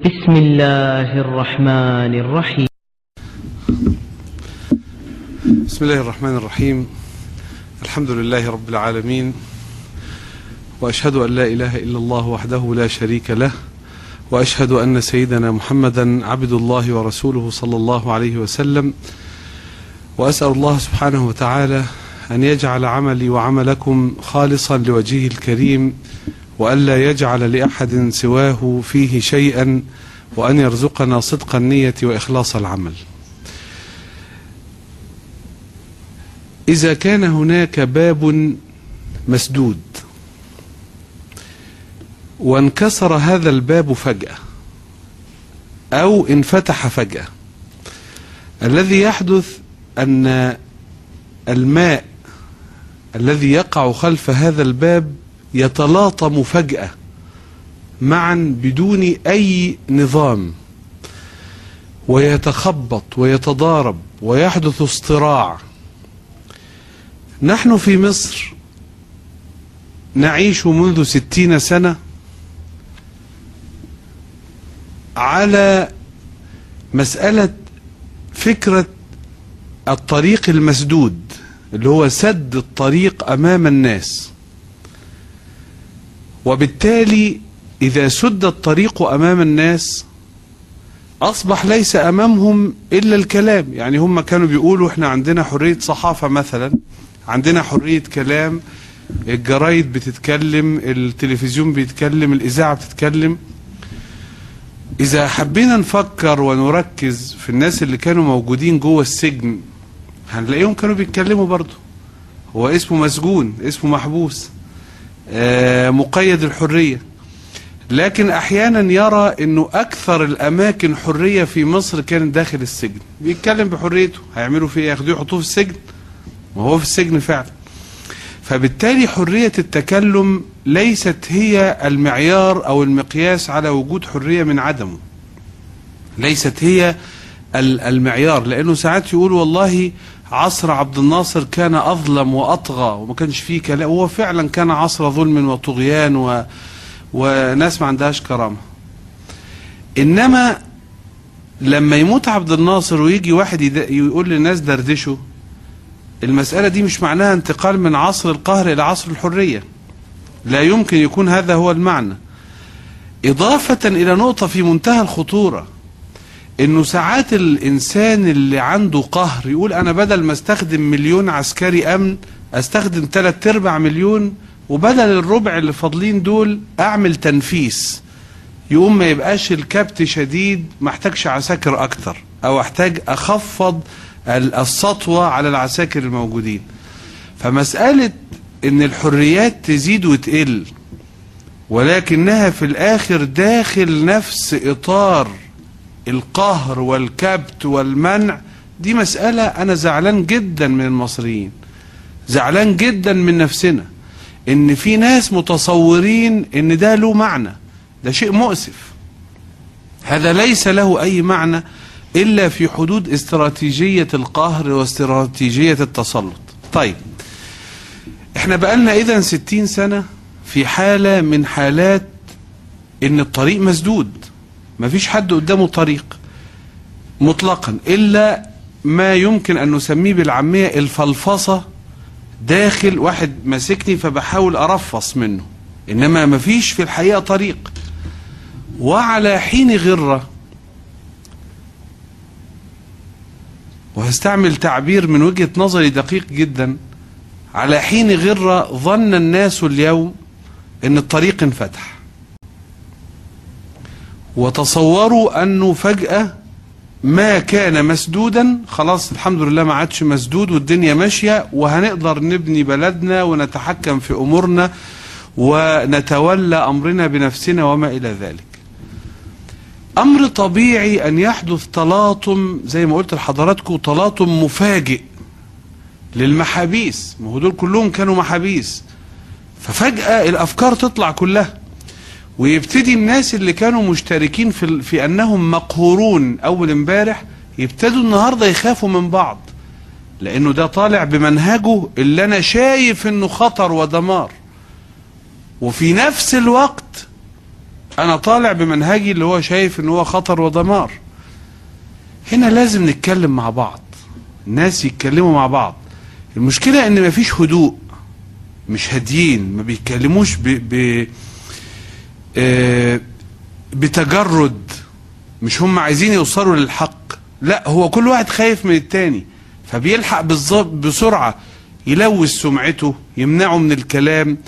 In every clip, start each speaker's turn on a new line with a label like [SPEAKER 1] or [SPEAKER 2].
[SPEAKER 1] بسم الله الرحمن الرحيم.
[SPEAKER 2] بسم الله الرحمن الرحيم. الحمد لله رب العالمين. وأشهد أن لا إله إلا الله وحده لا شريك له. وأشهد أن سيدنا محمدا عبد الله ورسوله صلى الله عليه وسلم. وأسأل الله سبحانه وتعالى أن يجعل عملي وعملكم خالصا لوجهه الكريم. وألا يجعل لأحد سواه فيه شيئا وأن يرزقنا صدق النية وإخلاص العمل. إذا كان هناك باب مسدود وانكسر هذا الباب فجأة أو انفتح فجأة الذي يحدث أن الماء الذي يقع خلف هذا الباب يتلاطم فجأة معا بدون أي نظام ويتخبط ويتضارب ويحدث اصطراع. نحن في مصر نعيش منذ ستين سنة على مسألة فكرة الطريق المسدود اللي هو سد الطريق أمام الناس. وبالتالي إذا سد الطريق أمام الناس أصبح ليس أمامهم إلا الكلام. يعني هم كانوا بيقولوا إحنا عندنا حرية صحافة مثلا عندنا حرية كلام الجرايد بتتكلم التلفزيون بيتكلم الإذاعة بتتكلم. إذا حبينا نفكر ونركز في الناس اللي كانوا موجودين جوه السجن هنلاقيهم كانوا بيتكلموا برضه. هو اسمه مسجون اسمه محبوس. مقيد الحرية. لكن أحيانا يرى أنه أكثر الأماكن حرية في مصر كانت داخل السجن. بيتكلم بحريته. هيعملوا فيه ياخدوه يحطوه في السجن. وهو في السجن فعلا. فبالتالي حرية التكلم ليست هي المعيار أو المقياس على وجود حرية من عدمه. ليست هي المعيار. لأنه ساعات يقول والله عصر عبد الناصر كان أظلم وأطغى وما كانش فيه كلام. هو فعلا كان عصر ظلم وطغيان و... وناس ما عندهاش كرامة. إنما لما يموت عبد الناصر ويجي واحد. يقول للناس دردشوا المسألة دي مش معناها انتقال من عصر القهر إلى عصر الحرية. لا يمكن يكون هذا هو المعنى. إضافة إلى نقطة في منتهى الخطورة إنه ساعات الإنسان اللي عنده قهر يقول أنا بدل ما أستخدم مليون عسكري أمن أستخدم ثلاث أرباع مليون وبدل الربع اللي فاضلين دول أعمل تنفيس. يقوم ما يبقاش الكبت شديد ما احتاجش عساكر أكتر أو أحتاج أخفض السطوة على العساكر الموجودين. فمسألة إن الحريات تزيد وتقل ولكنها في الآخر داخل نفس إطار القهر والكبت والمنع دي مسألة أنا زعلان جدا من المصريين زعلان جدا من نفسنا إن في ناس متصورين إن ده له معنى ده شيء مؤسف. هذا ليس له أي معنى إلا في حدود استراتيجية القهر واستراتيجية التسلط. طيب إحنا بقالنا إذا ستين سنة في حالة من حالات إن الطريق مسدود. مفيش حد قدامه طريق مطلقا إلا ما يمكن أن نسميه بالعامية الفلفصة داخل واحد ماسكني فبحاول أرفص منه. إنما مفيش في الحقيقة طريق. وعلى حين غرة وهستعمل تعبير من وجهة نظري دقيق جدا على حين غرة ظن الناس اليوم إن الطريق انفتح. وتصوروا انه فجأة ما كان مسدودا خلاص الحمد لله ما عادش مسدود والدنيا ماشية وهنقدر نبني بلدنا ونتحكم في أمورنا ونتولى أمرنا بنفسنا وما إلى ذلك. أمر طبيعي أن يحدث تلاطم زي ما قلت لحضراتكم تلاطم مفاجئ للمحابيس. ما هو دول كلهم كانوا محابيس. ففجأة الأفكار تطلع كلها. ويبتدي الناس اللي كانوا مشتركين في, في أنهم مقهورون أول امبارح يبتدوا النهاردة يخافوا من بعض لأنه ده طالع بمنهجه اللي أنا شايف إنه خطر ودمار. وفي نفس الوقت أنا طالع بمنهجي اللي هو شايف ان هو خطر ودمار. هنا لازم نتكلم مع بعض الناس يتكلموا مع بعض. المشكلة إن مفيش هدوء مش هاديين ما بيتكلموش ب... ب... آه، بتجرد مش هم عايزين يوصلوا للحق. لا هو كل واحد خايف من التاني فبيلحق بالظبط بسرعة يلوث سمعته يمنعه من الكلام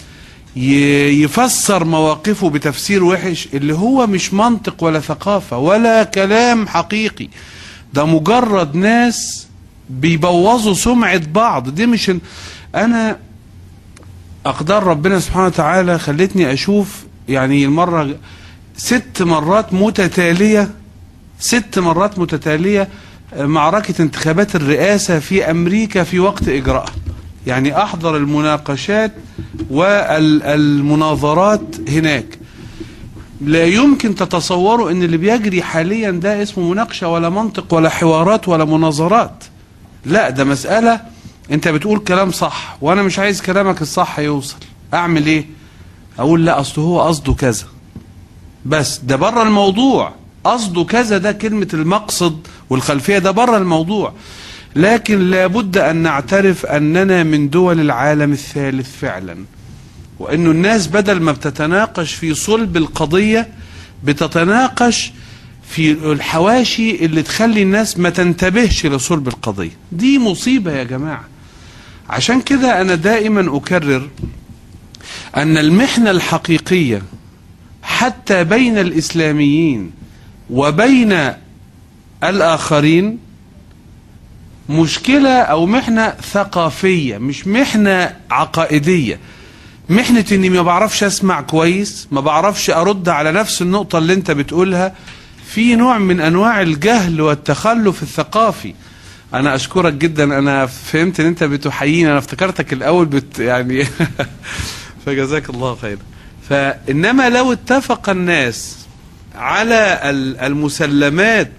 [SPEAKER 2] يفسر مواقفه بتفسير وحش اللي هو مش منطق ولا ثقافة ولا كلام حقيقي. ده مجرد ناس بيبوظوا سمعة بعض. دي مش أنا أقدار ربنا سبحانه وتعالى خلتني أشوف يعني المرة ست مرات متتالية ست مرات متتالية معركة انتخابات الرئاسة في أمريكا في وقت إجراءها. يعني أحضر المناقشات والمناظرات هناك. لا يمكن تتصوروا إن اللي بيجري حاليا ده اسمه مناقشة ولا منطق ولا حوارات ولا مناظرات. لا ده مسألة أنت بتقول كلام صح وأنا مش عايز كلامك الصح يوصل. أعمل إيه؟ أقول لا أصل هو قصده كذا. بس ده بره الموضوع. قصده كذا ده كلمة المقصد والخلفية ده بره الموضوع. لكن لابد أن نعترف أننا من دول العالم الثالث فعلا. وأنه الناس بدل ما بتتناقش في صلب القضية بتتناقش في الحواشي اللي تخلي الناس ما تنتبهش لصلب القضية. دي مصيبة يا جماعة. عشان كده أنا دائما أكرر أن المحنة الحقيقية حتى بين الإسلاميين وبين الآخرين مشكلة أو محنة ثقافية مش محنة عقائدية. محنة إني ما بعرفش أسمع كويس ما بعرفش أرد على نفس النقطة اللي أنت بتقولها. في نوع من أنواع الجهل والتخلف الثقافي. أنا أشكرك جدا أنا فهمت إن أنت بتحييني أنا افتكرتك الأول بت يعني فجزاك الله خيرا فإنما لو اتفق الناس على ال- المسلمات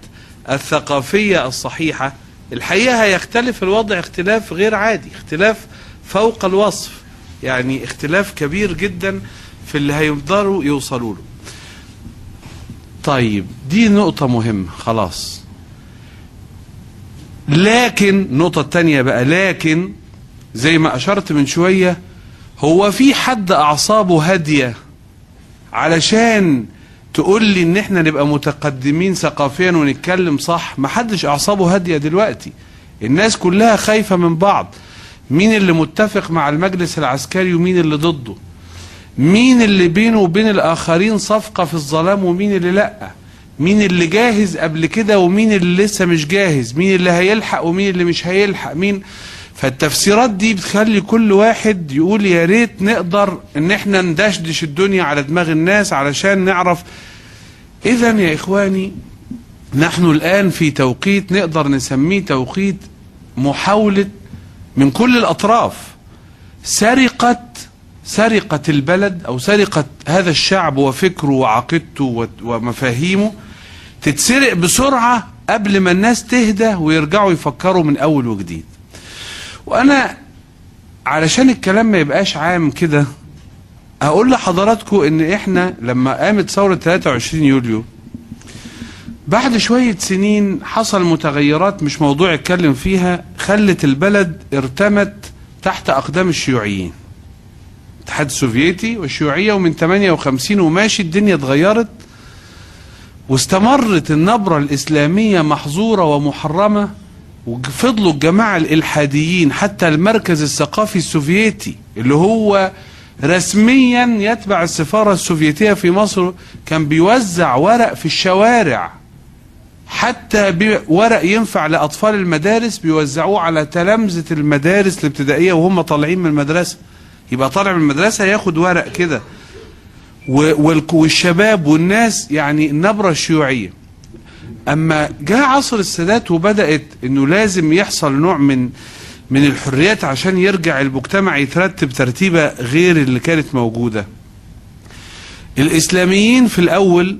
[SPEAKER 2] الثقافية الصحيحة الحقيقة هيختلف الوضع اختلاف غير عادي اختلاف فوق الوصف. يعني اختلاف كبير جدا في اللي هيقدروا يوصلوا له. طيب دي نقطة مهمة خلاص. لكن النقطة التانية بقى لكن زي ما أشرت من شوية هو في حد أعصابه هادية؟ علشان تقول لي إن إحنا نبقى متقدمين ثقافيا ونتكلم صح؟ محدش أعصابه هادية دلوقتي. الناس كلها خايفة من بعض. مين اللي متفق مع المجلس العسكري ومين اللي ضده؟ مين اللي بينه وبين الآخرين صفقة في الظلام ومين اللي لأ؟ مين اللي جاهز قبل كده ومين اللي لسه مش جاهز؟ مين اللي هيلحق ومين اللي مش هيلحق؟ مين فالتفسيرات دي بتخلي كل واحد يقول يا ريت نقدر إن إحنا ندشدش الدنيا على دماغ الناس علشان نعرف. اذا يا إخواني نحن الآن في توقيت نقدر نسميه توقيت محاولة من كل الأطراف. سرقة سرقة البلد أو سرقة هذا الشعب وفكره وعقيدته ومفاهيمه تتسرق بسرعة قبل ما الناس تهدى ويرجعوا يفكروا من أول وجديد. وأنا علشان الكلام ما يبقاش عام كده هقول لحضراتكم إن إحنا لما قامت ثورة 23 يوليو بعد شوية سنين حصل متغيرات مش موضوع اتكلم فيها خلت البلد ارتمت تحت أقدام الشيوعيين. الاتحاد السوفيتي والشيوعية ومن 58 وماشي الدنيا اتغيرت واستمرت النبرة الإسلامية محظورة ومحرمة وفضلوا الجماعة الإلحاديين حتى المركز الثقافي السوفيتي اللي هو رسميا يتبع السفارة السوفيتية في مصر كان بيوزع ورق في الشوارع. حتى ورق ينفع لأطفال المدارس بيوزعوه على تلامذة المدارس الابتدائية وهم طالعين من المدرسة. يبقى طالع من المدرسة ياخد ورق كده. والشباب والناس يعني النبرة الشيوعية أما جاء عصر السادات وبدأت إنه لازم يحصل نوع من من الحريات عشان يرجع المجتمع يترتب ترتيبة غير اللي كانت موجودة. الإسلاميين في الأول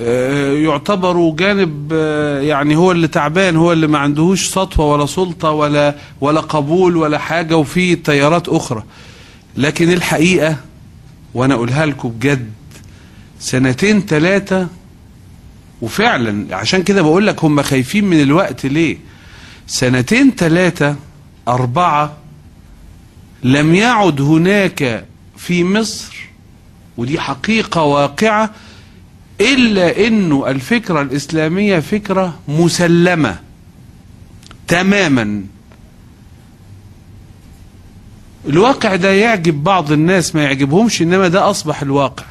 [SPEAKER 2] آه، يعتبروا جانب آه، يعني هو اللي تعبان هو اللي ما عندهوش سطوة ولا سلطة ولا ولا قبول ولا حاجة وفي تيارات أخرى. لكن الحقيقة وأنا أقولها لكم بجد سنتين ثلاثة وفعلا عشان كده بقول لك هم خايفين من الوقت ليه؟ سنتين ثلاثة أربعة لم يعد هناك في مصر ودي حقيقة واقعة إلا أنه الفكرة الإسلامية فكرة مسلمة تماما. الواقع ده يعجب بعض الناس ما يعجبهمش إنما ده أصبح الواقع.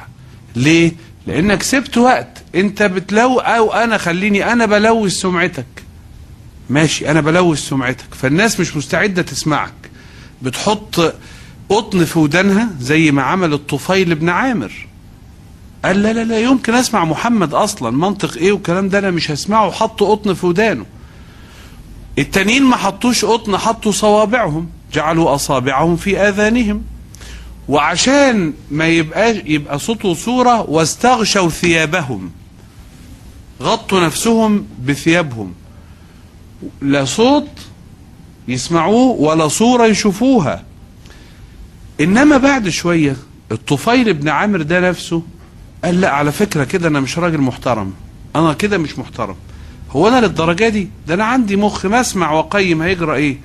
[SPEAKER 2] ليه؟ لأنك سبت وقت. أنت بتلو أو أنا خليني أنا بلوث سمعتك. ماشي أنا بلوث سمعتك. فالناس مش مستعدة تسمعك. بتحط قطن في ودانها زي ما عمل الطفيل بن عامر. قال لا لا لا يمكن أسمع محمد أصلا منطق إيه والكلام ده؟ أنا مش هسمعه. حطوا قطن في ودانه. التانيين ما حطوش قطن حطوا صوابعهم. جعلوا أصابعهم في آذانهم. وعشان ما يبقى يبقى صوت وصورة واستغشوا ثيابهم. غطوا نفسهم بثيابهم. لا صوت يسمعوه ولا صورة يشوفوها. إنما بعد شوية الطفيل بن عامر ده نفسه قال لا على فكرة كده أنا مش راجل محترم. أنا كده مش محترم. هو أنا للدرجة دي؟ ده أنا عندي مخ ما أسمع واقيم هيجرى إيه؟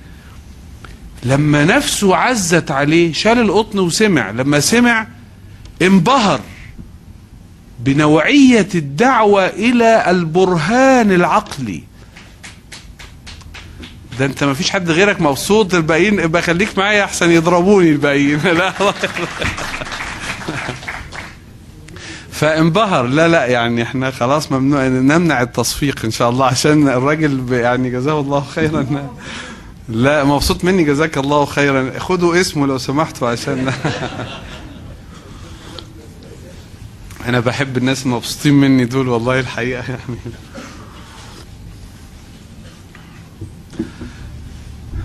[SPEAKER 2] لما نفسه عزت عليه شال القطن وسمع. لما سمع انبهر. بنوعية الدعوة إلى البرهان العقلي. ده أنت ما فيش حد غيرك مبسوط الباقيين ابقى خليك معايا أحسن يضربوني الباقيين. لا فانبهر. لا لا يعني إحنا خلاص ممنوع نمنع التصفيق إن شاء الله عشان الراجل يعني جزاه الله خيرا. لا مبسوط مني جزاك الله خيرا. خدوا اسمه لو سمحتوا عشان أنا بحب الناس المبسوطين مني دول والله الحقيقة يعني.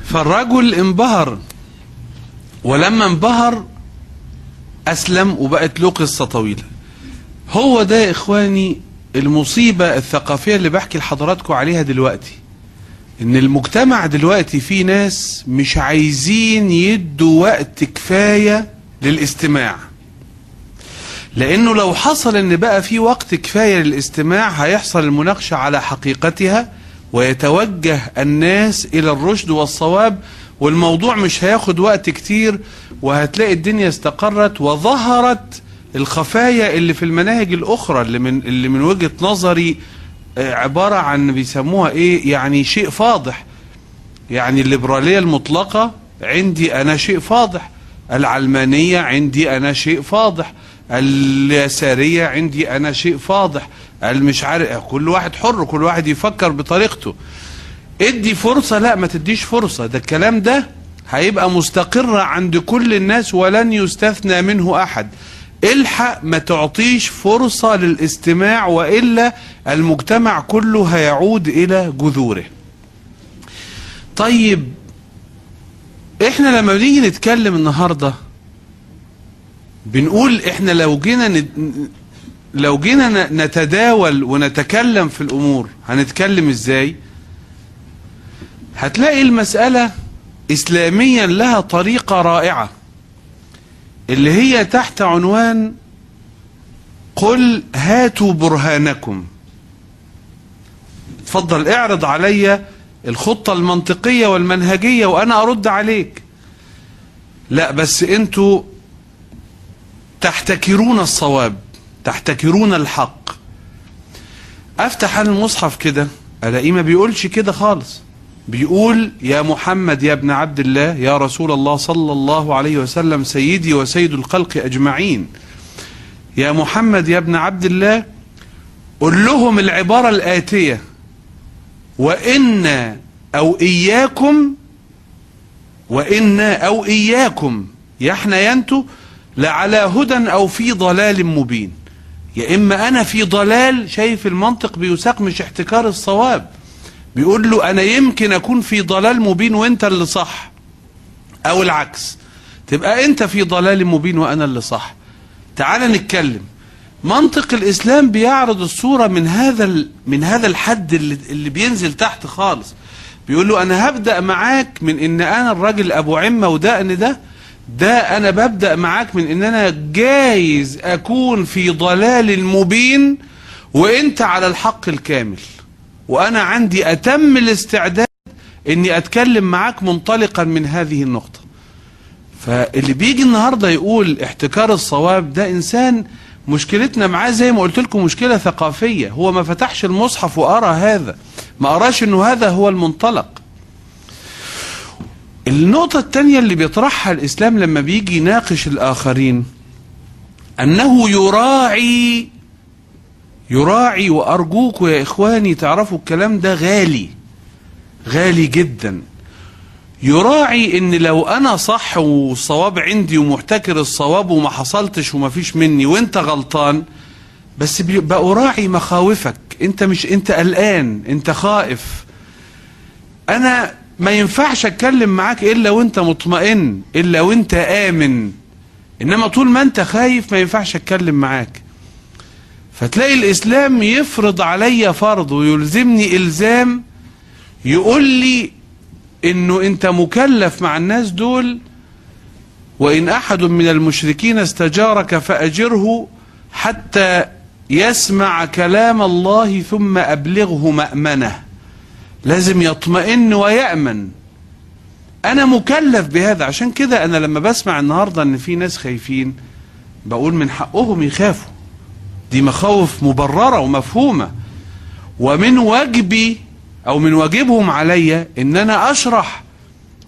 [SPEAKER 2] فالرجل انبهر ولما انبهر أسلم وبقت له قصة طويلة. هو ده يا إخواني المصيبة الثقافية اللي بحكي لحضراتكم عليها دلوقتي. إن المجتمع دلوقتي فيه ناس مش عايزين يدوا وقت كفاية للاستماع. لأنه لو حصل ان بقى في وقت كفاية للاستماع هيحصل المناقشة على حقيقتها ويتوجه الناس إلى الرشد والصواب والموضوع مش هياخد وقت كتير وهتلاقي الدنيا استقرت وظهرت الخفايا اللي في المناهج الأخرى اللي من اللي من وجهة نظري عبارة عن بيسموها إيه؟ يعني شيء فاضح. يعني الليبرالية المطلقة عندي أنا شيء فاضح. العلمانية عندي أنا شيء فاضح. اليسارية عندي أنا شيء فاضح. المش عارف كل واحد حر كل واحد يفكر بطريقته. ادي فرصة لا ما تديش فرصة. ده الكلام ده هيبقى مستقر عند كل الناس ولن يستثنى منه أحد. الحق ما تعطيش فرصة للاستماع وإلا المجتمع كله هيعود إلى جذوره. طيب إحنا لما بنيجي نتكلم النهاردة بنقول إحنا لو جينا ند... لو جينا نتداول ونتكلم في الأمور هنتكلم إزاي؟ هتلاقي المسألة اسلاميا لها طريقة رائعة اللي هي تحت عنوان قل هاتوا برهانكم. اتفضل اعرض عليا الخطة المنطقية والمنهجية وأنا أرد عليك. لا بس أنتوا تحتكرون الصواب تحتكرون الحق. أفتح أنا المصحف كده ألاقيه ما بيقولش كده خالص. بيقول يا محمد يا ابن عبد الله يا رسول الله صلى الله عليه وسلم سيدي وسيد الخلق أجمعين. يا محمد يا ابن عبد الله قل لهم العبارة الآتية. وإن أو إياكم وإن أو إياكم. يا إحنا ينتو لعلى هدى أو في ضلال مبين. يا إما أنا في ضلال شايف المنطق بيساق مش احتكار الصواب. بيقول له أنا يمكن أكون في ضلال مبين وأنت اللي صح. أو العكس. تبقى أنت في ضلال مبين وأنا اللي صح. تعال نتكلم. منطق الإسلام بيعرض الصورة من هذا من هذا الحد اللي, اللي بينزل تحت خالص. بيقول له أنا هبدأ معاك من إن أنا الراجل أبو عمة ودقن ده ده أنا ببدأ معاك من إن أنا جايز أكون في ضلال مبين وأنت على الحق الكامل. وأنا عندي أتم الاستعداد إني أتكلم معاك منطلقا من هذه النقطة. فاللي بيجي النهاردة يقول احتكار الصواب ده إنسان مشكلتنا معاه زي ما قلت لكم مشكلة ثقافية. هو ما فتحش المصحف وقرا هذا. ما قراش إنه هذا هو المنطلق. النقطة التانية اللي بيطرحها الإسلام لما بيجي يناقش الآخرين أنه يراعي يراعي وأرجوكوا يا إخواني تعرفوا الكلام ده غالي غالي جدا. يراعي إن لو أنا صح والصواب عندي ومحتكر الصواب وما حصلتش وما فيش مني وأنت غلطان بس بأراعي مخاوفك. أنت مش أنت قلقان أنت خائف. أنا ما ينفعش اتكلم معاك إلا وانت مطمئن إلا وانت آمن. إنما طول ما انت خايف ما ينفعش اتكلم معاك. فتلاقي الإسلام يفرض عليا فرض ويلزمني إلزام يقول لي إنه أنت مكلف مع الناس دول وإن أحد من المشركين استجارك فأجره حتى يسمع كلام الله ثم أبلغه مأمنة. لازم يطمئن ويأمن. أنا مكلف بهذا عشان كده أنا لما بسمع النهاردة إن في ناس خايفين بقول من حقهم يخافوا. دي مخاوف مبررة ومفهومة. ومن واجبي أو من واجبهم عليا إن أنا أشرح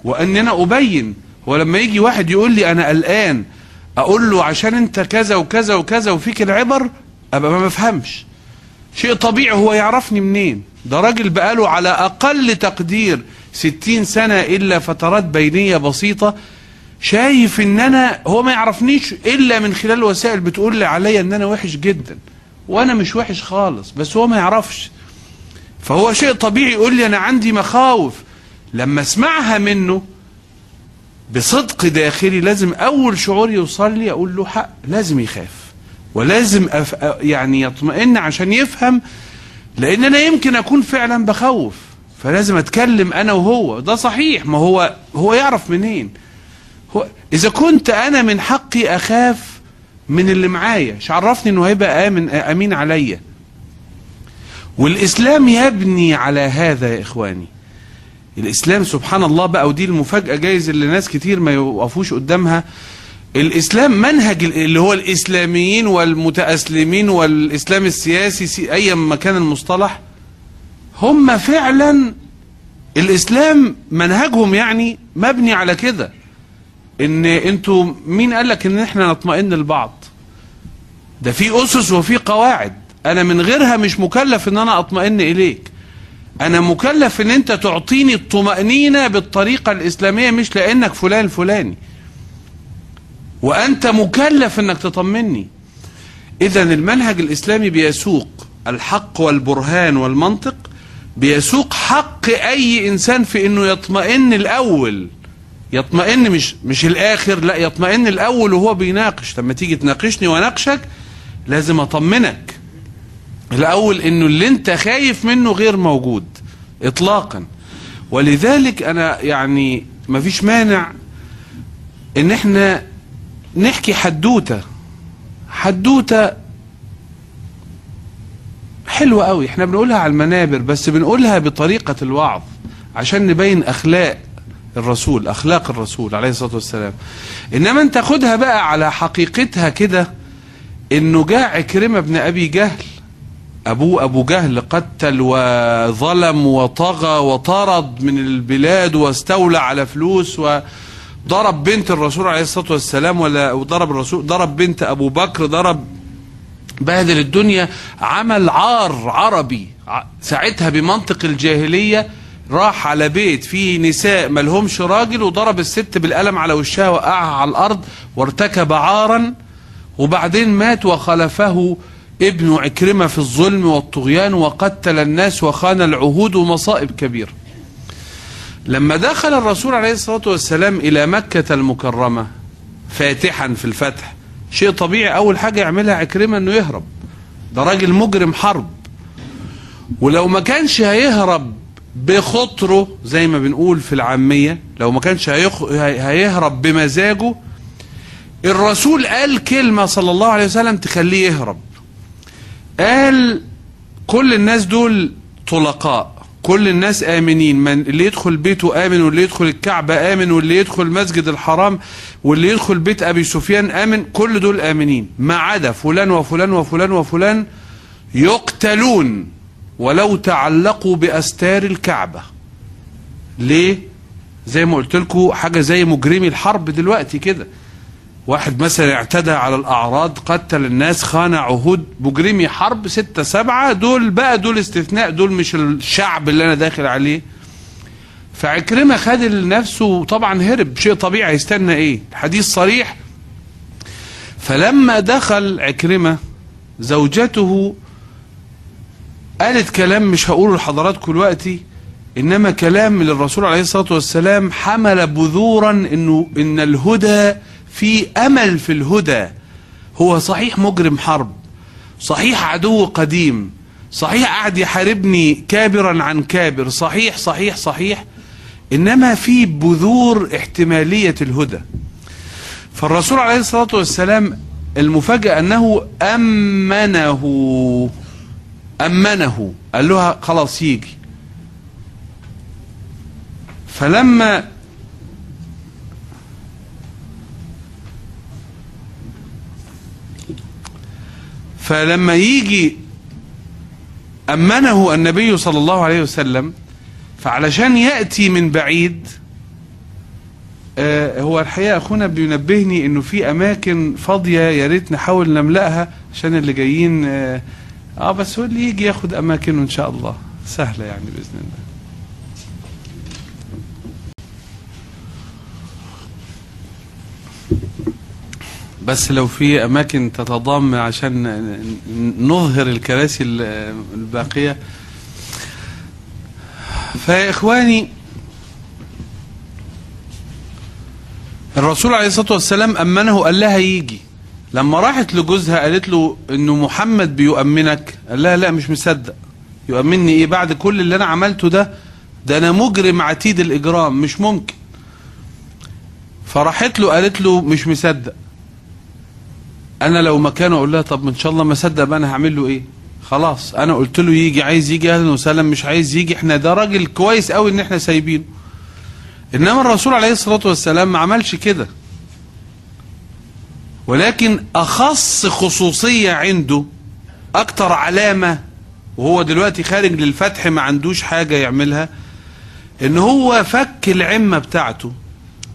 [SPEAKER 2] وإن أنا أبين. ولما يجي واحد يقول لي أنا قلقان أقول له عشان أنت كذا وكذا وكذا وفيك العبر أبقى ما بفهمش. شيء طبيعي هو يعرفني منين؟ ده راجل بقاله على أقل تقدير ستين سنة إلا فترات بينية بسيطة شايف إن أنا هو ما يعرفنيش إلا من خلال وسائل بتقول لي عليا إن أنا وحش جدا وأنا مش وحش خالص بس هو ما يعرفش. فهو شيء طبيعي يقول لي أنا عندي مخاوف. لما أسمعها منه بصدق داخلي لازم أول شعور يوصل لي أقول له حق لازم يخاف ولازم أف... يعني يطمئن عشان يفهم لأن أنا يمكن أكون فعلا بخوف فلازم أتكلم أنا وهو. ده صحيح. ما هو هو يعرف منين؟ هو إذا كنت أنا من حقي أخاف من اللي معايا مش عرفني إنه هيبقى آمن أمين عليا. والإسلام يبني على هذا يا إخواني. الإسلام سبحان الله بقى ودي المفاجأة جايز اللي ناس كتير ما يوقفوش قدامها. الإسلام منهج اللي هو الإسلاميين والمتأسلمين والإسلام السياسي أيا ما كان المصطلح هم فعلا الإسلام منهجهم يعني مبني على كده. إن أنتوا مين قال لك إن إحنا نطمئن لبعض؟ ده في أسس وفي قواعد. أنا من غيرها مش مكلف إن أنا أطمئن إليك. أنا مكلف إن أنت تعطيني الطمأنينة بالطريقة الإسلامية مش لأنك فلان فلاني وأنت مكلف إنك تطمني. اذا المنهج الإسلامي بيسوق الحق والبرهان والمنطق بيسوق حق أي إنسان في إنه يطمئن الأول. يطمئن مش مش الآخر لا يطمئن الأول وهو بيناقش. لما تيجي تناقشني وأناقشك لازم أطمنك. الأول إنه اللي أنت خايف منه غير موجود اطلاقا. ولذلك أنا يعني مفيش مانع إن إحنا نحكي حدوتة. حدوتة حلوة قوي. إحنا بنقولها على المنابر بس بنقولها بطريقة الوعظ عشان نبين أخلاق الرسول أخلاق الرسول عليه الصلاة والسلام. إنما أنت خدها بقى على حقيقتها كده إنه جاء عكرمة بن أبي جهل. ابوه أبو جهل قتل وظلم وطغى وطرد من البلاد واستولى على فلوس وضرب بنت الرسول عليه الصلاة والسلام ولا وضرب الرسول ضرب بنت أبو بكر ضرب بهدل الدنيا عمل عار عربي. ساعتها بمنطق الجاهلية راح على بيت فيه نساء ملهمش راجل وضرب الست بالقلم على وشها وقعها على الأرض وارتكب عارا. وبعدين مات وخلفه ابن عكرمة في الظلم والطغيان وقتل الناس وخان العهود ومصائب كبيرة. لما دخل الرسول عليه الصلاة والسلام إلى مكة المكرمة فاتحا في الفتح شيء طبيعي أول حاجة يعملها عكرمة أنه يهرب. ده راجل مجرم حرب. ولو ما كانش هيهرب بخطره زي ما بنقول في العامية لو ما كانش هيخ... هيهرب بمزاجه الرسول قال كلمة صلى الله عليه وسلم تخليه يهرب. قال كل الناس دول طلقاء. كل الناس آمنين. من اللي يدخل بيته آمن واللي يدخل الكعبة آمن واللي يدخل مسجد الحرام واللي يدخل بيت أبي سفيان آمن كل دول آمنين. ما عدا فلان وفلان وفلان وفلان يقتلون ولو تعلقوا بأستار الكعبة. ليه؟ زي ما قلت لكم حاجة زي مجرمي الحرب دلوقتي كده. واحد مثلا اعتدى على الأعراض قتل الناس خان عهود مجرمي حرب ستة سبعة دول بقى دول استثناء دول مش الشعب اللي أنا داخل عليه. فعكرمة خد لنفسه طبعا هرب شيء طبيعي يستنى إيه؟ الحديث صريح. فلما دخل عكرمة زوجته قالت كلام مش هقوله لحضراتكم دلوقتي إنما كلام للرسول عليه الصلاة والسلام حمل بذورا إنه إن الهدى في أمل في الهدى. هو صحيح مجرم حرب صحيح عدو قديم صحيح قاعد يحاربني كابرا عن كابر صحيح صحيح صحيح. إنما في بذور احتمالية الهدى. فالرسول عليه الصلاة والسلام المفاجأة أنه أمنه أمنه. قال لها خلاص يجي. فلما فلما يجي أمنه النبي صلى الله عليه وسلم فعلشان يأتي من بعيد آه هو الحقيقة أخونا بينبهني إنه في أماكن فاضية يا ريت نحاول نملأها عشان اللي جايين آه, آه بس هو اللي يجي ياخد أماكنه إن شاء الله. سهلة يعني بإذن الله. بس لو في أماكن تتضام عشان نظهر الكراسي الباقية. فيا اخواني الرسول عليه الصلاة والسلام أمنه قال لها يجي. لما راحت لجوزها قالت له إنه محمد بيؤمنك. قال لها لا مش مصدق. يؤمنني إيه بعد كل اللي أنا عملته ده؟ ده أنا مجرم عتيد الإجرام مش ممكن. فراحت له قالت له مش مصدق. أنا لو مكانه أقول لها طب إن شاء الله ما صدق بقى أنا هعمل له إيه؟ خلاص. أنا قلت له يجي عايز يجي أهلا وسهلا مش عايز يجي. إحنا ده راجل كويس قوي إن إحنا سايبينه. إنما الرسول عليه الصلاة والسلام ما عملش كده. ولكن أخص خصوصية عنده أكتر علامة وهو دلوقتي خارج للفتح ما عندوش حاجة يعملها إن هو فك العمة بتاعته.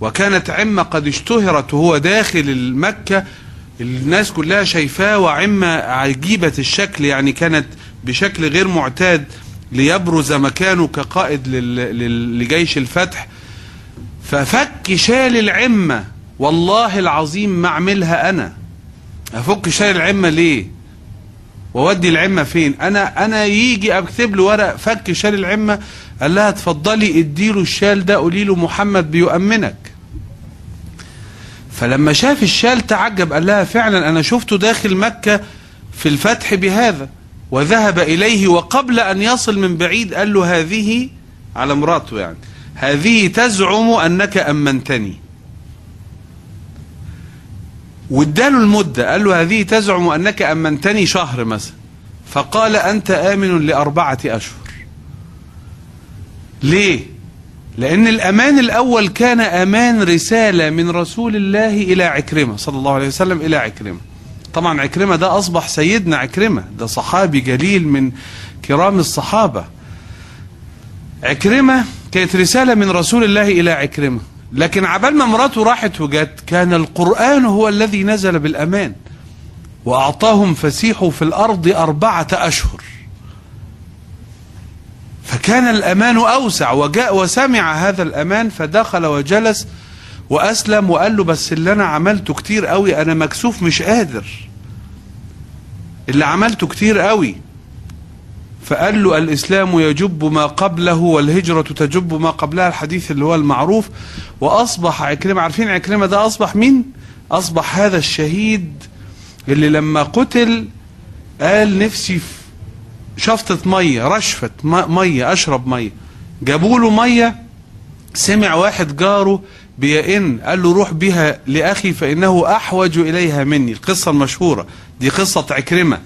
[SPEAKER 2] وكانت عمة قد اشتهرت وهو داخل المكة الناس كلها شايفاه وعمة عجيبة الشكل يعني كانت بشكل غير معتاد ليبرز مكانه كقائد لجيش الفتح. ففك شال العمة. والله العظيم ما أعملها أنا. أفك شال العمة ليه؟ وودي العمة فين؟ أنا أنا يجي أكتب له ورق فك شال العمة قال لها اتفضلي اديله الشال ده قولي له محمد بيؤمنك. فلما شاف الشال تعجب قال لها فعلا أنا شفته داخل مكة في الفتح بهذا وذهب إليه وقبل أن يصل من بعيد قال له هذه على مراته يعني هذه تزعم أنك أمنتني. واداله المدة قال له هذه تزعم أنك أمنتني شهر مثلا. فقال أنت آمن لأربعة أشهر. ليه؟ لأن الأمان الأول كان أمان رسالة من رسول الله إلى عكرمة صلى الله عليه وسلم إلى عكرمة. طبعا عكرمة ده أصبح سيدنا عكرمة ده صحابي جليل من كرام الصحابة. عكرمة كانت رسالة من رسول الله إلى عكرمة لكن عبال ما مراته راحت وجت كان القرآن هو الذي نزل بالأمان وأعطاهم فسيحوا في الأرض أربعة أشهر. فكان الأمان أوسع. وجاء وسمع هذا الأمان فدخل وجلس وأسلم وقال له بس اللي أنا عملته كتير قوي أنا مكسوف مش قادر. اللي عملته كتير قوي. فقال له الإسلام يجب ما قبله والهجرة تجب ما قبلها. الحديث اللي هو المعروف. وأصبح عكرمة عارفين عكرمة ده أصبح مين؟ أصبح هذا الشهيد اللي لما قتل قال نفسي في شفطة مية رشفة مية أشرب مية. جابوا له مية سمع واحد جاره بيئن قال له روح بها لأخي فإنه أحوج إليها مني. القصة المشهورة دي قصة عكرمة.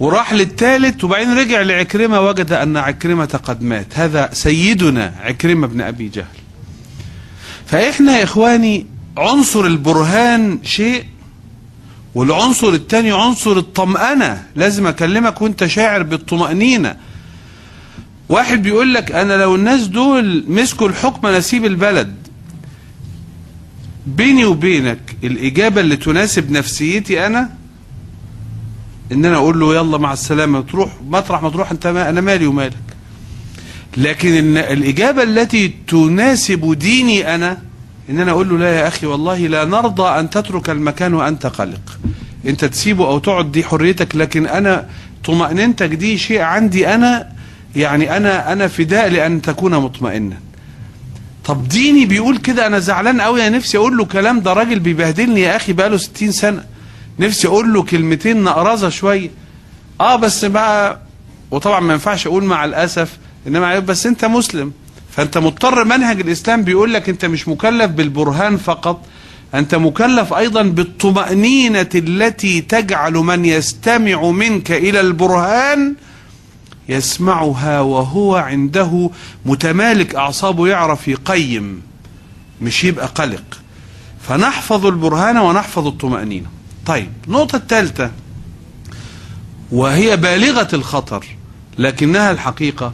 [SPEAKER 2] وراح للثالث وبعدين رجع لعكرمة وجد أن عكرمة قد مات. هذا سيدنا عكرمة بن أبي جهل. فإحنا يا إخواني عنصر البرهان شيء والعنصر الثاني عنصر الطمأنة. لازم أكلمك وأنت شاعر بالطمأنينة. واحد بيقول لك أنا لو الناس دول مسكوا الحكم نسيب البلد. بيني وبينك الإجابة اللي تناسب نفسيتي أنا إن أنا أقول له يلا مع السلامة تروح مطرح ما تروح أنت ما أنا مالي ومالك. لكن إن الإجابة التي تناسب ديني أنا ان أنا أقول له لا يا أخي والله لا نرضى أن تترك المكان وأنت قلق أنت تسيبه أو تقعد دي حريتك. لكن أنا طمأنينتك دي شيء عندي أنا. يعني أنا أنا فداء لأن تكون مطمئنا. طب ديني بيقول كده أنا زعلان قوي يا نفسي أقول له كلام ده راجل بيبهدلني يا أخي بقاله 60 سنة. نفسي أقول له كلمتين نقرزه شوية. آه بس بقى وطبعا ما ينفعش أقول مع الأسف إنما بس أنت مسلم. فأنت مضطر منهج الإسلام بيقول لك أنت مش مكلف بالبرهان فقط أنت مكلف أيضا بالطمأنينة التي تجعل من يستمع منك إلى البرهان يسمعها وهو عنده متمالك أعصابه يعرف يقيم مش يبقى قلق. فنحفظ البرهان ونحفظ الطمأنينة. طيب النقطة الثالثة وهي بالغة الخطر لكنها الحقيقة.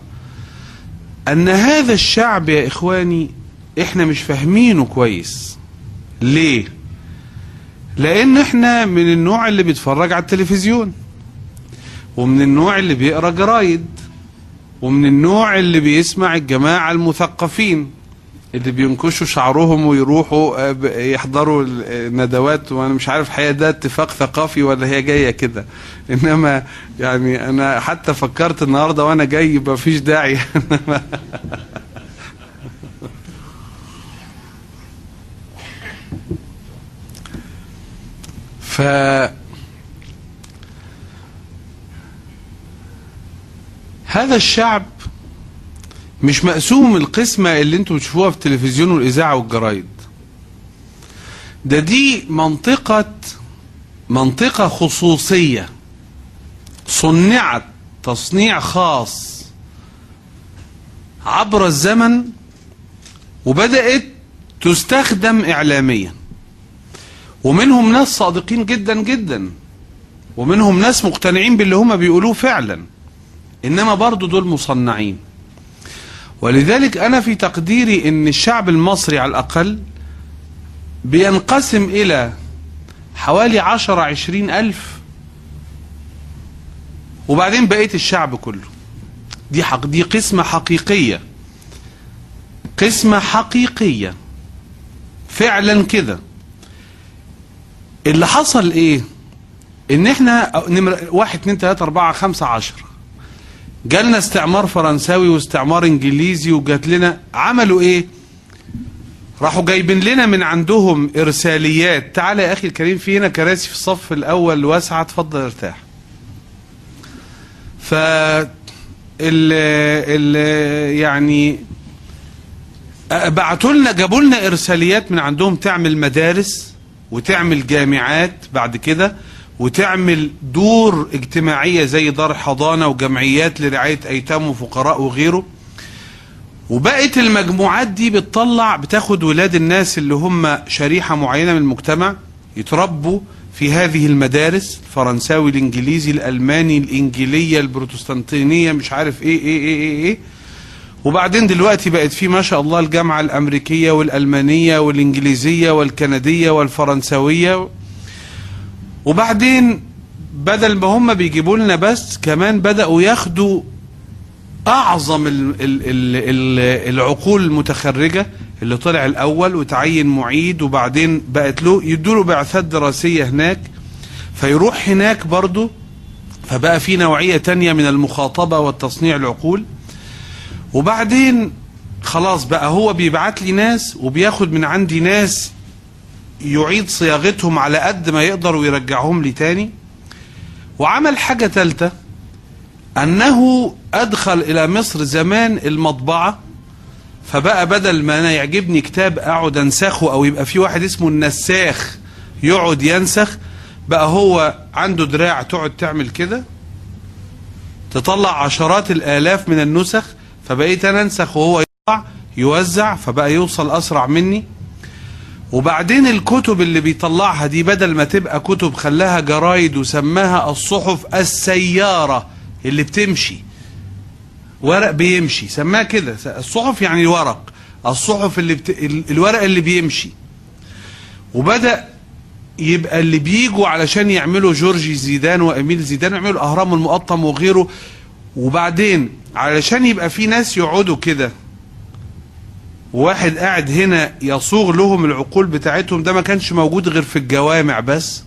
[SPEAKER 2] أن هذا الشعب يا إخواني إحنا مش فاهمينه كويس ليه؟ لأن إحنا من النوع اللي بيتفرج على التلفزيون ومن النوع اللي بيقرأ جرايد ومن النوع اللي بيسمع الجماعة المثقفين اللي بينكشوا شعرهم ويروحوا يحضروا الندوات وأنا مش عارف الحقيقة ده اتفاق ثقافي ولا هي جاية كده. إنما يعني أنا حتى فكرت النهارده وأنا جاي ما فيش داعي. ف هذا الشعب مش مقسوم القسمة اللي أنتوا بتشوفوها في التلفزيون والإذاعة والجرايد. ده دي منطقة منطقة خصوصية صنعت تصنيع خاص عبر الزمن وبدأت تستخدم إعلاميا. ومنهم ناس صادقين جدا جدا ومنهم ناس مقتنعين باللي هما بيقولوه فعلا. إنما برضو دول مصنعين. ولذلك أنا في تقديري أن الشعب المصري على الأقل بينقسم إلى حوالي عشر عشرين ألف وبعدين بقية الشعب كله. دي حق دي قسمة حقيقية. قسمة حقيقية. فعلا كده. اللي حصل إيه؟ إن إحنا نمر واحد اتنين تلاتة أربعة خمسة عشر. جالنا استعمار فرنساوي واستعمار انجليزي وجات لنا عملوا إيه؟ راحوا جايبين لنا من عندهم إرساليات. تعالى يا أخي الكريم في هنا كراسي في الصف الأول واسعة اتفضل ارتاح. ف ال ال يعني بعتوا لنا جابوا لنا إرساليات من عندهم تعمل مدارس وتعمل جامعات بعد كده. وتعمل دور اجتماعية زي دار حضانة وجمعيات لرعاية أيتام وفقراء وغيره وبقت المجموعات دي بتطلع بتاخد ولاد الناس اللي هم شريحة معينة من المجتمع يتربوا في هذه المدارس الفرنساوي الإنجليزي الألماني الانجيليه البروتستانتينية مش عارف إيه إيه إيه إيه, إيه. وبعدين دلوقتي بقت في ما شاء الله الجامعة الأمريكية والألمانية والإنجليزية والكندية والفرنسويه وبعدين بدل ما هم بيجيبوا لنا بس كمان بدأوا ياخدوا أعظم ال ال ال ال العقول المتخرجة اللي طلع الأول وتعين معيد وبعدين بقت له يدوا بعثات دراسية هناك. فيروح هناك برضه فبقى في نوعية تانية من المخاطبة والتصنيع العقول. وبعدين خلاص بقى هو بيبعت لي ناس وبياخد من عندي ناس يعيد صياغتهم على قد ما يقدر ويرجعهم لي تاني. وعمل حاجة ثالثة أنه أدخل إلى مصر زمان المطبعة فبقى بدل ما أنا يعجبني كتاب أقعد أنسخه أو يبقى في واحد اسمه النساخ يقعد ينسخ بقى هو عنده دراع تقعد تعمل كده. تطلع عشرات الآلاف من النسخ فبقيت أنا أنسخ وهو يطلع يوزع فبقى يوصل أسرع مني. وبعدين الكتب اللي بيطلعها دي بدل ما تبقى كتب خلاها جرايد وسماها الصحف السيارة اللي بتمشي. ورق بيمشي. سماها كده. الصحف يعني الورق. الصحف اللي بت... ال- الورق اللي بيمشي. وبدأ يبقى اللي بيجوا علشان يعملوا جورجي زيدان واميل زيدان يعملوا الأهرام المقطم وغيره. وبعدين علشان يبقى في ناس يقعدوا كده واحد قاعد هنا يصوغ لهم العقول بتاعتهم ده ما كانش موجود غير في الجوامع بس.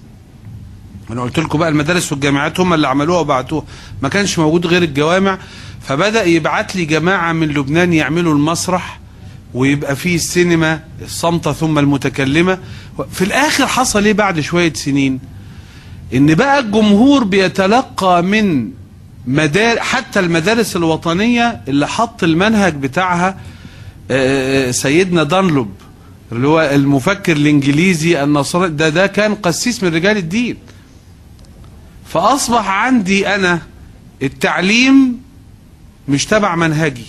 [SPEAKER 2] أنا قلت لكم بقى المدارس والجامعات هم اللي عملوها وبعتوها ما كانش موجود غير الجوامع. فبدأ يبعت لي جماعة من لبنان يعملوا المسرح ويبقى فيه السينما الصامتة ثم المتكلمة. في الآخر حصل إيه بعد شوية سنين؟ إن بقى الجمهور بيتلقى من مدار حتى المدارس الوطنية اللي حط المنهج بتاعها سيدنا دانلوب اللي هو المفكر الإنجليزي النصراني ده ده كان قسيس من رجال الدين. فأصبح عندي أنا التعليم مش تبع منهجي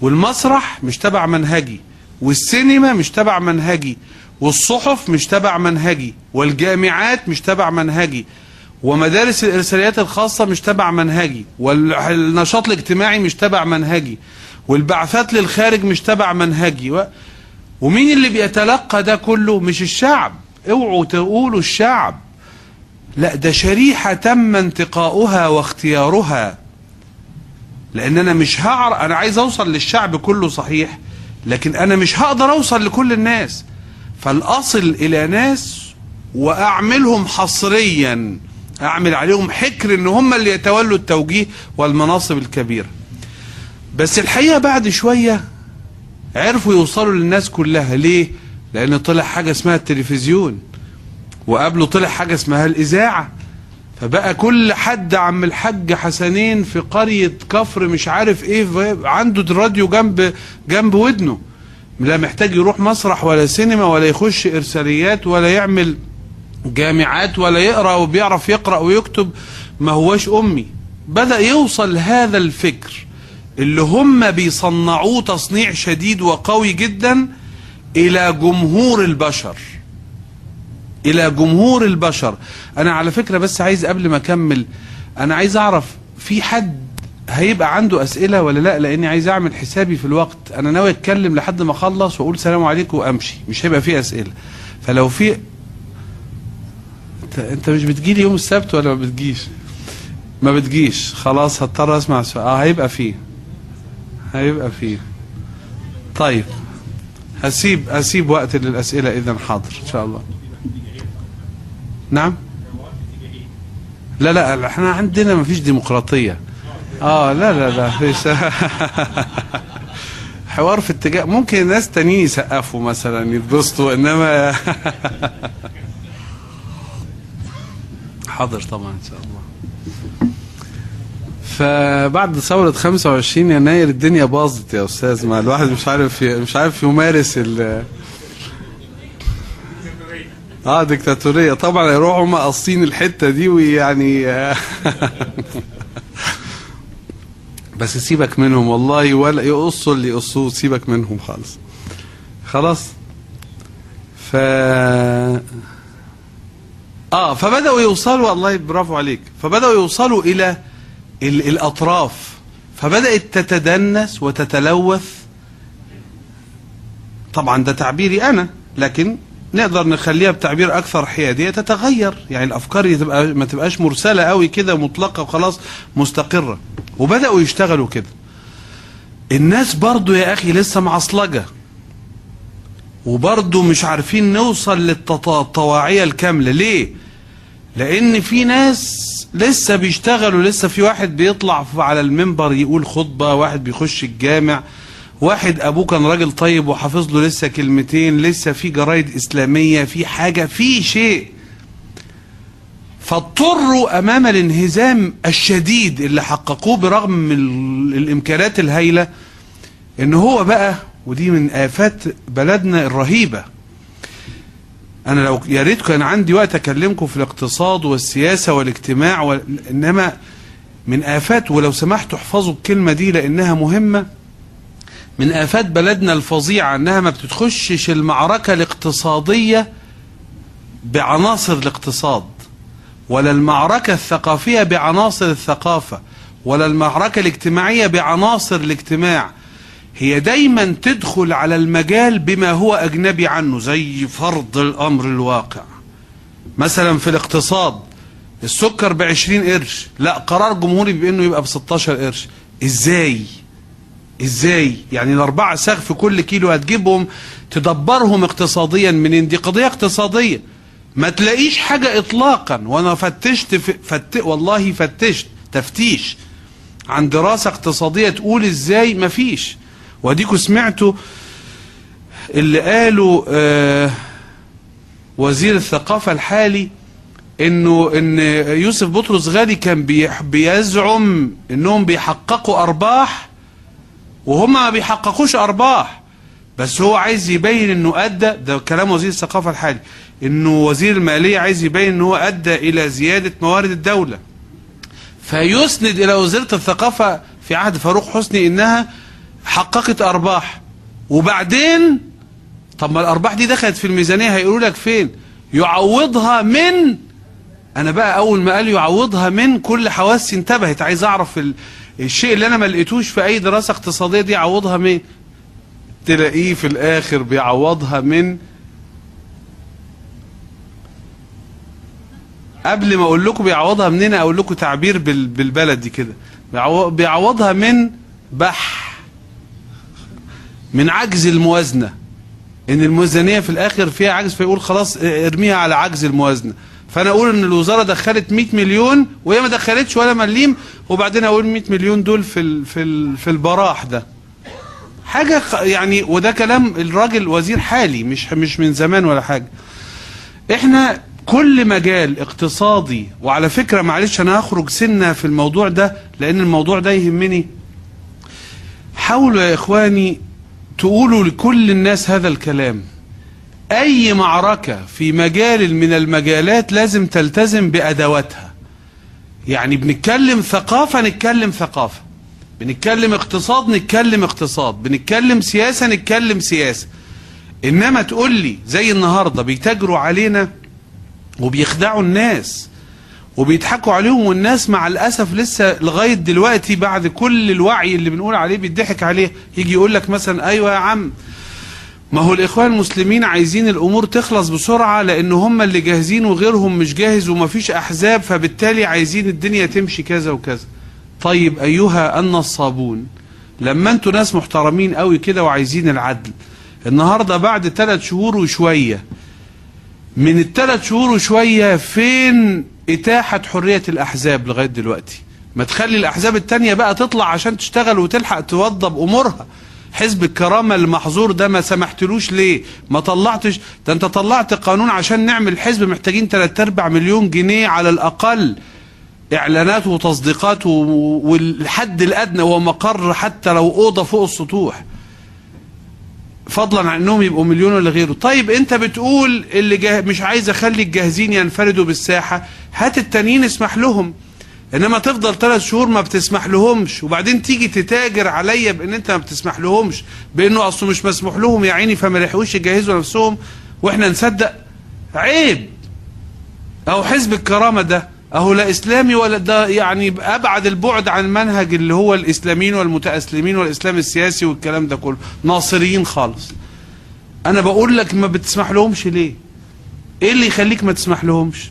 [SPEAKER 2] والمسرح مش تبع منهجي والسينما مش تبع منهجي والصحف مش تبع منهجي والجامعات مش تبع منهجي ومدارس الإرساليات الخاصة مش تبع منهجي والنشاط الاجتماعي مش تبع منهجي. والبعثات للخارج مش تبع منهجي. و... ومين اللي بيتلقى ده كله؟ مش الشعب. اوعوا تقولوا الشعب. لا ده شريحة تم انتقاؤها واختيارها لأن أنا مش هعر أنا عايز أوصل للشعب كله صحيح لكن أنا مش هقدر أوصل لكل الناس. فالأصل إلى ناس وأعملهم حصريا. أعمل عليهم حكر إن هم اللي يتولوا التوجيه والمناصب الكبيرة. بس الحقيقة بعد شوية عرفوا يوصلوا للناس كلها. ليه؟ لأن طلع حاجة اسمها التلفزيون وقبله طلع حاجة اسمها الإذاعة. فبقى كل حد عم الحاج حسنين في قرية كفر مش عارف إيه عنده الراديو جنب جنب ودنه. لا محتاج يروح مسرح ولا سينما ولا يخش إرساليات ولا يعمل جامعات ولا يقرأ وبيعرف يقرأ ويكتب ما هوش أمي. بدأ يوصل هذا الفكر. اللي هم بيصنعوه تصنيع شديد وقوي جدا إلى جمهور البشر. إلى جمهور البشر. أنا على فكرة بس عايز قبل ما أكمل أنا عايز أعرف في حد هيبقى عنده أسئلة ولا لأ؟ لأني عايز أعمل حسابي في الوقت. أنا ناوي أتكلم لحد ما أخلص وأقول سلام عليكم وأمشي. مش هيبقى في أسئلة. فلو في انت أنت مش بتجيلي يوم السبت ولا ما بتجيش؟ ما بتجيش. خلاص هضطر أسمع سؤال. آه هيبقى فيه هيبقى فيه. طيب هسيب هسيب وقت للأسئلة إذا حاضر إن شاء الله. نعم؟ لا لا إحنا عندنا ما فيش ديمقراطية. آه لا لا لا فيش. حوار في اتجاه ممكن ناس تانيين يسقفوا مثلا يتبسطوا إنما حاضر طبعا إن شاء الله. فبعد ثورة 25 يناير الدنيا باظت يا أستاذ. ما الواحد مش عارف مش عارف يمارس ال آه ديكتاتورية. طبعا يروحوا هم قاصين الحتة دي ويعني بس سيبك منهم والله ولا يقصوا اللي يقصوه سيبك منهم خالص. خلاص؟ ف آه فبدأوا يوصلوا الله برافو عليك. فبدأوا يوصلوا إلى ال- الأطراف. فبدأت تتدنس وتتلوث. طبعا ده تعبيري أنا لكن نقدر نخليها بتعبير أكثر حيادية تتغير. يعني الأفكار تبقى ما تبقاش مرسلة قوي كده مطلقة وخلاص مستقرة. وبدأوا يشتغلوا كده. الناس برضو يا أخي لسه معصلجة. وبرضو مش عارفين نوصل للطواعية الكاملة. ليه؟ لأن في ناس لسه بيشتغلوا لسه في واحد بيطلع على المنبر يقول خطبة واحد بيخش الجامع. واحد أبوه كان راجل طيب وحافظ له لسه كلمتين لسه في جرايد إسلامية في حاجة في شيء. فاضطروا أمام الانهزام الشديد اللي حققوه برغم الإمكانات الهائلة إن هو بقى ودي من آفات بلدنا الرهيبة. أنا لو يا ريت كان عندي وقت أكلمكم في الاقتصاد والسياسة والاجتماع و... إنما من آفات ولو سمحتوا احفظوا الكلمة دي لأنها مهمة. من آفات بلدنا الفظيعة أنها ما بتتخشش المعركة الاقتصادية بعناصر الاقتصاد ولا المعركة الثقافية بعناصر الثقافة ولا المعركة الاجتماعية بعناصر الاجتماع. هي دايما تدخل على المجال بما هو أجنبي عنه زي فرض الأمر الواقع. مثلا في الاقتصاد السكر بعشرين قرش. لا قرار جمهوري بأنه يبقى بستاشر قرش. إزاي؟ إزاي؟ يعني الأربعة ساغ في كل كيلو هتجيبهم تدبرهم اقتصاديا منين؟ دي قضية اقتصادية. ما تلاقيش حاجة اطلاقا. وأنا فتشت فت والله فتشت. تفتيش. عن دراسة اقتصادية تقول إزاي؟ مفيش واديكوا سمعتوا اللي قالوا آه وزير الثقافة الحالي إنه إن يوسف بطرس غالي كان بيزعم إنهم بيحققوا أرباح وهم ما بيحققوش أرباح. بس هو عايز يبين إنه أدى ده كلام وزير الثقافة الحالي إنه وزير المالية عايز يبين إنه هو أدى إلى زيادة موارد الدولة. فيسند إلى وزارة الثقافة في عهد فاروق حسني إنها حققت أرباح. وبعدين طب ما الأرباح دي دخلت في الميزانية هيقولوا لك فين؟ يعوضها من أنا بقى أول ما قال يعوضها من كل حواسي انتبهت. عايز أعرف ال... الشيء اللي أنا ما لقيتوش في أي دراسة اقتصادية دي يعوضها من؟ تلاقيه في الآخر بيعوضها من؟ قبل ما أقول لكم بيعوضها منين أقول لكم تعبير بال... بالبلدي كده. بيعو- بيعوضها من بح من عجز الموازنة. إن الميزانية في الآخر فيها عجز فيقول خلاص ارميها على عجز الموازنة. فأنا أقول إن الوزارة دخلت 100 مليون وهي ما دخلتش ولا مليم وبعدين أقول 100 مليون دول في ال... في ال... في البراح ده. حاجة يعني وده كلام الراجل وزير حالي مش مش من زمان ولا حاجة. إحنا كل مجال اقتصادي وعلى فكرة معلش أنا هخرج سنة في الموضوع ده لأن الموضوع ده يهمني. حاولوا يا إخواني تقولوا لكل الناس هذا الكلام. أي معركة في مجال من المجالات لازم تلتزم بأدواتها. يعني بنتكلم ثقافة نتكلم ثقافة. بنتكلم اقتصاد نتكلم اقتصاد. بنتكلم سياسة نتكلم سياسة. إنما تقول لي زي النهاردة بيتاجروا علينا وبيخدعوا الناس. وبيضحكوا عليهم والناس مع الأسف لسه لغاية دلوقتي بعد كل الوعي اللي بنقول عليه بيضحك عليه. يجي يقول لك مثلا أيوه يا عم ما هو الإخوان المسلمين عايزين الأمور تخلص بسرعة لأن هم اللي جاهزين وغيرهم مش جاهز ومفيش أحزاب فبالتالي عايزين الدنيا تمشي كذا وكذا. طيب أيها النصابون لما أنتوا ناس محترمين قوي كده وعايزين العدل النهارده بعد ثلاث شهور وشوية من الثلاث شهور وشوية فين إتاحة حرية الأحزاب لغاية دلوقتي. ما تخلي الأحزاب التانية بقى تطلع عشان تشتغل وتلحق توضب أمورها. حزب الكرامة المحظور ده ما سمحتلوش ليه؟ ما طلعتش. ده أنت طلعت قانون عشان نعمل حزب محتاجين 3 4 مليون جنيه على الأقل. إعلانات وتصديقات والحد الأدنى هو مقر حتى لو أوضة فوق السطوح. فضلا عن إنهم يبقوا مليون ولا غيره طيب أنت بتقول اللي جاه مش عايز أخلي الجاهزين ينفردوا بالساحة. هات التانيين اسمح لهم. إنما تفضل ثلاث شهور ما بتسمح لهمش. وبعدين تيجي تتاجر عليا بإن أنت ما بتسمح لهمش. بإنه أصله مش مسموح لهم. يا عيني فما لحقوش يجهزوا نفسهم وإحنا نصدق. عيب. اهو حزب الكرامة ده. أهو لا إسلامي ولا ده يعني أبعد البعد عن المنهج اللي هو الإسلاميين والمتأسلمين والإسلام السياسي والكلام ده كله. ناصريين خالص. أنا بقول لك ما بتسمح لهمش ليه؟ إيه اللي يخليك ما تسمح لهمش؟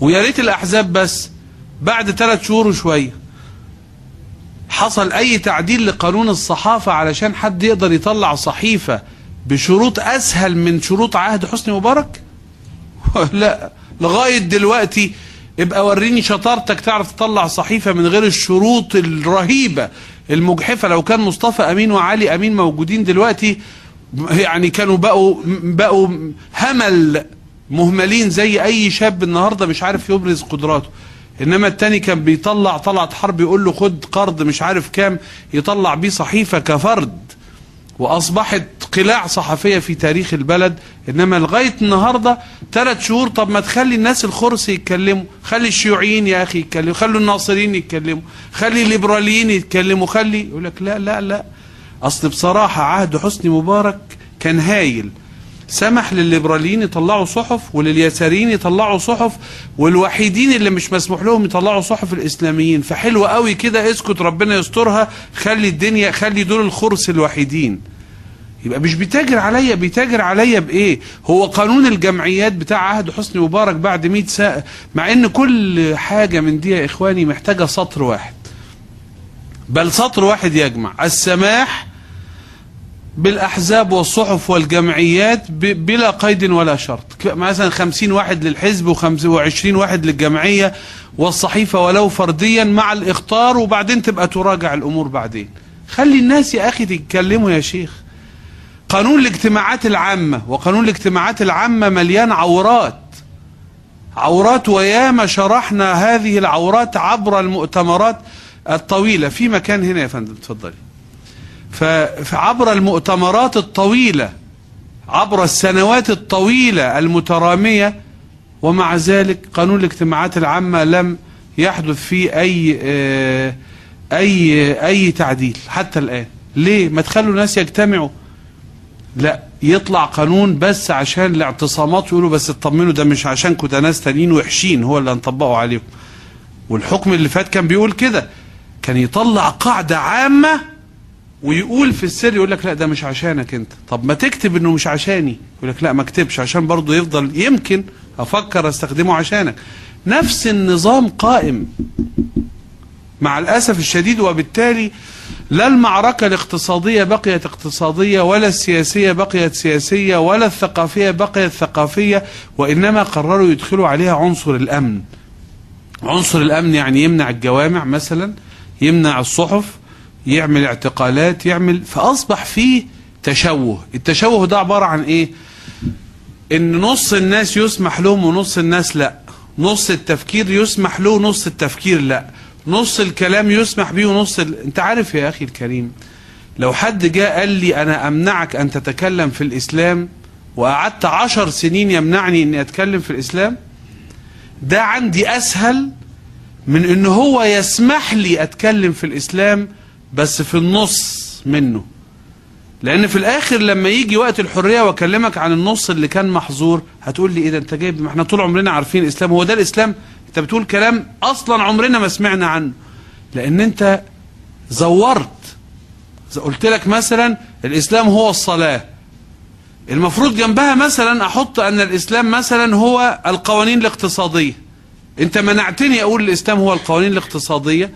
[SPEAKER 2] ويا ريت الأحزاب بس بعد ثلاث شهور وشوية حصل أي تعديل لقانون الصحافة علشان حد يقدر يطلع صحيفة بشروط أسهل من شروط عهد حسني مبارك؟ لا. لغاية دلوقتي ابقى وريني شطارتك تعرف تطلع صحيفة من غير الشروط الرهيبة المجحفة. لو كان مصطفى أمين وعلي أمين موجودين دلوقتي يعني كانوا بقوا بقوا همل مهملين زي أي شاب النهاردة مش عارف يبرز قدراته. إنما التاني كان بيطلع طلعت حرب يقول له خد قرض مش عارف كام يطلع بيه صحيفة كفرد وأصبحت قلاع صحفية في تاريخ البلد إنما لغاية النهارده ثلاث شهور طب ما تخلي الناس الخرس يتكلموا خلي الشيوعيين يا أخي يتكلموا خلوا الناصريين يتكلموا خلي الليبراليين يتكلموا خلي يقول لك لا لا لا. أصل بصراحة عهد حسني مبارك كان هايل. سمح للليبراليين يطلعوا صحف ولليساريين يطلعوا صحف والوحيدين اللي مش مسموح لهم يطلعوا صحف الإسلاميين. فحلو قوي كده اسكت ربنا يسترها خلي الدنيا خلي دول الخرس الوحيدين. يبقى مش بيتاجر عليا بيتاجر عليا بإيه؟ هو قانون الجمعيات بتاع عهد حسني مبارك بعد 100 سنه مع إن كل حاجة من دي يا إخواني محتاجة سطر واحد. بل سطر واحد يجمع السماح بالأحزاب والصحف والجمعيات بلا قيد ولا شرط. مثلا خمسين واحد للحزب وخمس وعشرين واحد للجمعية والصحيفة ولو فرديا مع الإخطار وبعدين تبقى تراجع الأمور بعدين. خلي الناس يا أخي تتكلموا يا شيخ. قانون الاجتماعات العامة وقانون الاجتماعات العامة مليان عورات. عورات وياما شرحنا هذه العورات عبر المؤتمرات الطويلة. في مكان هنا يا فندم اتفضلي ف- فعبر المؤتمرات الطويلة عبر السنوات الطويلة المترامية ومع ذلك قانون الاجتماعات العامة لم يحدث فيه أي آه، أي أي تعديل حتى الآن. ليه؟ ما تخلوا الناس يجتمعوا لا يطلع قانون بس عشان الاعتصامات يقولوا بس اطمنوا ده مش عشانكم ده ناس تانيين وحشين هو اللي هنطبقه عليهم. والحكم اللي فات كان بيقول كده كان يطلع قاعدة عامة ويقول في السر يقول لك لا ده مش عشانك انت. طب ما تكتب انه مش عشاني. يقول لك لا ما اكتبش عشان برضه يفضل يمكن أفكر استخدمه عشانك. نفس النظام قائم. مع الأسف الشديد وبالتالي لا المعركة الاقتصادية بقيت اقتصادية ولا السياسية بقيت سياسية ولا الثقافية بقيت ثقافية وإنما قرروا يدخلوا عليها عنصر الأمن. عنصر الأمن يعني يمنع الجوامع مثلا يمنع الصحف يعمل اعتقالات يعمل فأصبح فيه تشوه. التشوه ده عبارة عن إيه؟ إن نص الناس يسمح لهم ونص الناس لأ. نص التفكير يسمح له ونص التفكير لأ. نص الكلام يسمح به ونص ال... انت عارف يا أخي الكريم لو حد جاء قال لي أنا أمنعك أن تتكلم في الإسلام وقعدت عشر سنين يمنعني إني أتكلم في الإسلام ده عندي أسهل من إن هو يسمح لي أتكلم في الإسلام بس في النص منه. لأن في الآخر لما يجي وقت الحرية وأكلمك عن النص اللي كان محظور هتقول لي إيه ده؟ أنت جايب ما إحنا طول عمرنا عارفين الإسلام هو ده الإسلام انت بتقول كلام أصلا عمرنا ما سمعنا عنه. لأن انت زورت. قلت لك مثلا الإسلام هو الصلاة. المفروض جنبها مثلا أحط أن الإسلام مثلا هو القوانين الاقتصادية. انت منعتني أقول الإسلام هو القوانين الاقتصادية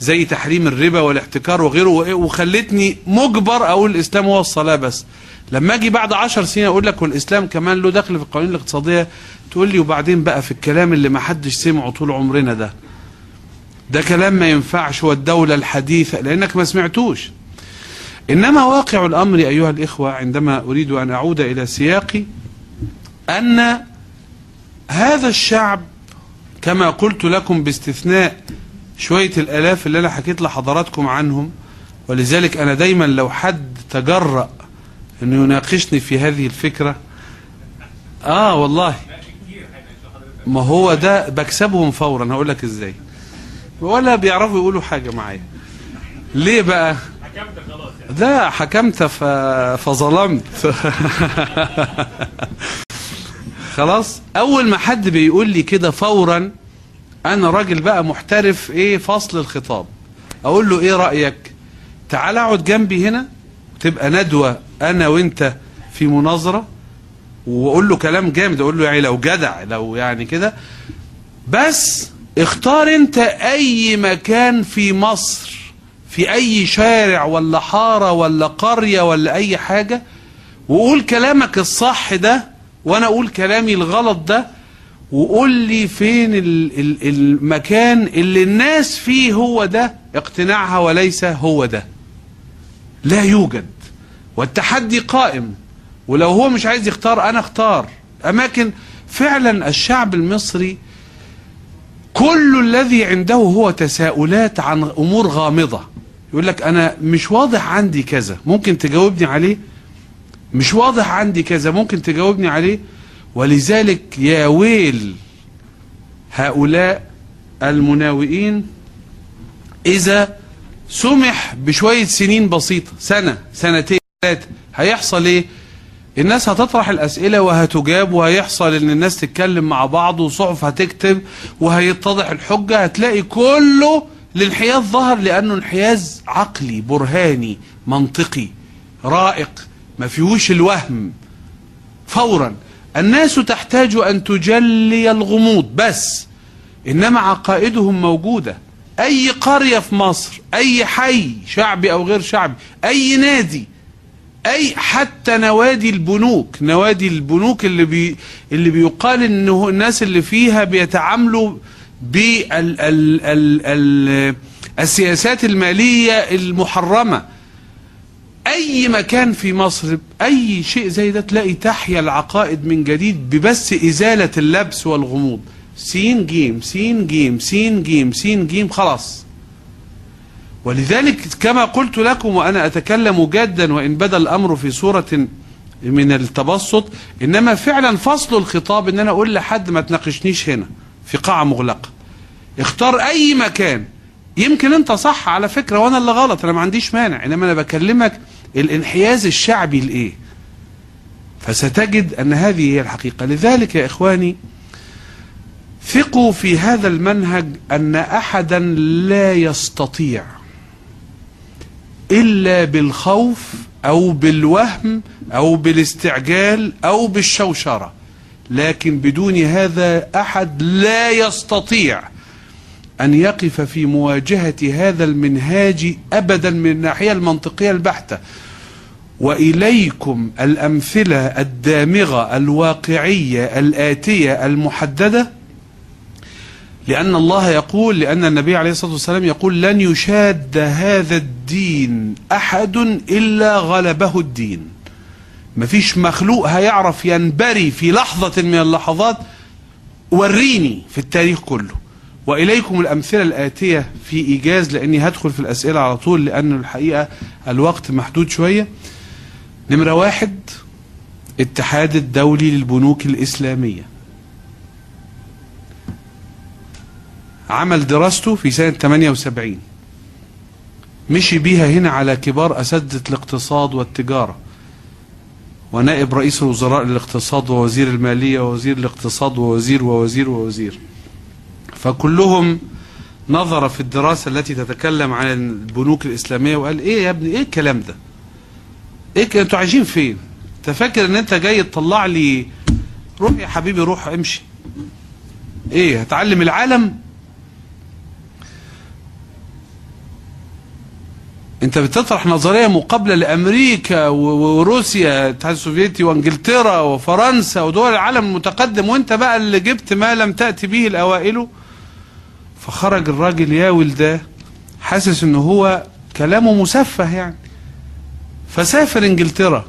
[SPEAKER 2] زي تحريم الربا والاحتكار وغيره وخلتني مجبر أقول الإسلام هو الصلاة بس. لما أجي بعد عشر سنين أقول لك والإسلام كمان له دخل في القوانين الاقتصادية تقول لي وبعدين بقى في الكلام اللي ما حدش سمعه طول عمرنا ده. ده كلام ما ينفعش والدولة الحديثة لأنك ما سمعتوش. إنما واقع الأمر أيها الإخوة عندما أريد أن أعود إلى سياقي أن هذا الشعب كما قلت لكم باستثناء شوية الآلاف اللي أنا حكيت لحضراتكم عنهم ولذلك أنا دايما لو حد تجرأ أنه يناقشني في هذه الفكرة. آه والله. ما هو ده بكسبهم فورا. هقول لك إزاي. ولا بيعرفوا يقولوا حاجة معايا. ليه بقى؟ حكمت ف... فظلمت. خلاص؟ أول ما حد بيقول لي كده فورا أنا راجل بقى محترف إيه فصل الخطاب. أقول له إيه رأيك؟ تعال أقعد جنبي هنا تبقى ندوة. أنا وأنت في مناظرة وأقول له كلام جامد أقول له يعني لو جدع لو يعني كده. بس اختار أنت أي مكان في مصر في أي شارع ولا حارة ولا قرية ولا أي حاجة وقول كلامك الصح ده وأنا أقول كلامي الغلط ده وقول لي فين ال- ال- المكان اللي الناس فيه هو ده اقتناعها وليس هو ده. لا يوجد. والتحدي قائم. ولو هو مش عايز يختار أنا أختار. أماكن فعلا الشعب المصري كل الذي عنده هو تساؤلات عن أمور غامضة. يقول لك أنا مش واضح عندي كذا. ممكن تجاوبني عليه؟ مش واضح عندي كذا. ممكن تجاوبني عليه؟ ولذلك يا ويل هؤلاء المناوئين إذا سمح بشوية سنين بسيطة سنة سنتين. هيحصل إيه؟ الناس هتطرح الأسئلة وهتجاب وهيحصل إن الناس تتكلم مع بعض وصحف هتكتب وهيتضح الحجة. هتلاقي كله الانحياز ظهر لأنه انحياز عقلي برهاني منطقي رائق ما فيهوش الوهم. فورا الناس تحتاج أن تجلي الغموض بس إنما عقائدهم موجودة. أي قرية في مصر أي حي شعبي أو غير شعبي أي نادي أي حتى نوادي البنوك نوادي البنوك اللي بي اللي بيقال انه الناس اللي فيها بيتعاملوا بال ال ال ال السياسات المالية المحرمة. أي مكان في مصر أي شيء زي ده تلاقي تحيا العقائد من جديد ببس إزالة اللبس والغموض. سين جيم سين جيم سين جيم سين جيم خلاص. ولذلك كما قلت لكم وأنا أتكلم جادا وإن بدأ الأمر في صورة من التبسط إنما فعلا فصل الخطاب إن أنا أقول لحد ما تناقشنيش هنا في قاعة مغلقة. اختار أي مكان. يمكن أنت صح على فكرة وأنا اللي غلط أنا ما عنديش مانع إنما أنا بكلمك الانحياز الشعبي لإيه؟ فستجد أن هذه هي الحقيقة. لذلك يا إخواني ثقوا في هذا المنهج أن أحدا لا يستطيع إلا بالخوف أو بالوهم أو بالاستعجال أو بالشوشرة. لكن بدون هذا أحد لا يستطيع أن يقف في مواجهة هذا المنهاج أبدا من الناحية المنطقية البحتة. وإليكم الأمثلة الدامغة الواقعية الآتية المحددة. لأن الله يقول لأن النبي عليه الصلاة والسلام يقول لن يشاد هذا الدين أحد إلا غلبه الدين. مفيش مخلوق هيعرف ينبري في لحظة من اللحظات وريني في التاريخ كله. وإليكم الأمثلة الآتية في إيجاز لأني هدخل في الأسئلة على طول لأن الحقيقة الوقت محدود شوية. نمرة واحد اتحاد الدولي للبنوك الإسلامية. عمل دراسته في سنة 78 مشي بيها هنا على كبار أساتذة الاقتصاد والتجارة. ونائب رئيس الوزراء للاقتصاد ووزير المالية ووزير الاقتصاد ووزير ووزير ووزير. فكلهم نظر في الدراسة التي تتكلم عن البنوك الإسلامية وقال إيه يا ابني إيه الكلام ده؟ إيه أنتوا عايشين فين؟ أنت فاكر إن أنت جاي تطلع لي روح يا حبيبي روح امشي. إيه هتعلم العالم؟ انت بتطرح نظرية مقابلة لأمريكا وروسيا الاتحاد السوفيتي وانجلترا وفرنسا ودول العالم المتقدم وانت بقى اللي جبت ما لم تأتي به الأوائل؟ فخرج الراجل ياول ده حاسس ان هو كلامه مسفه يعني. فسافر انجلترا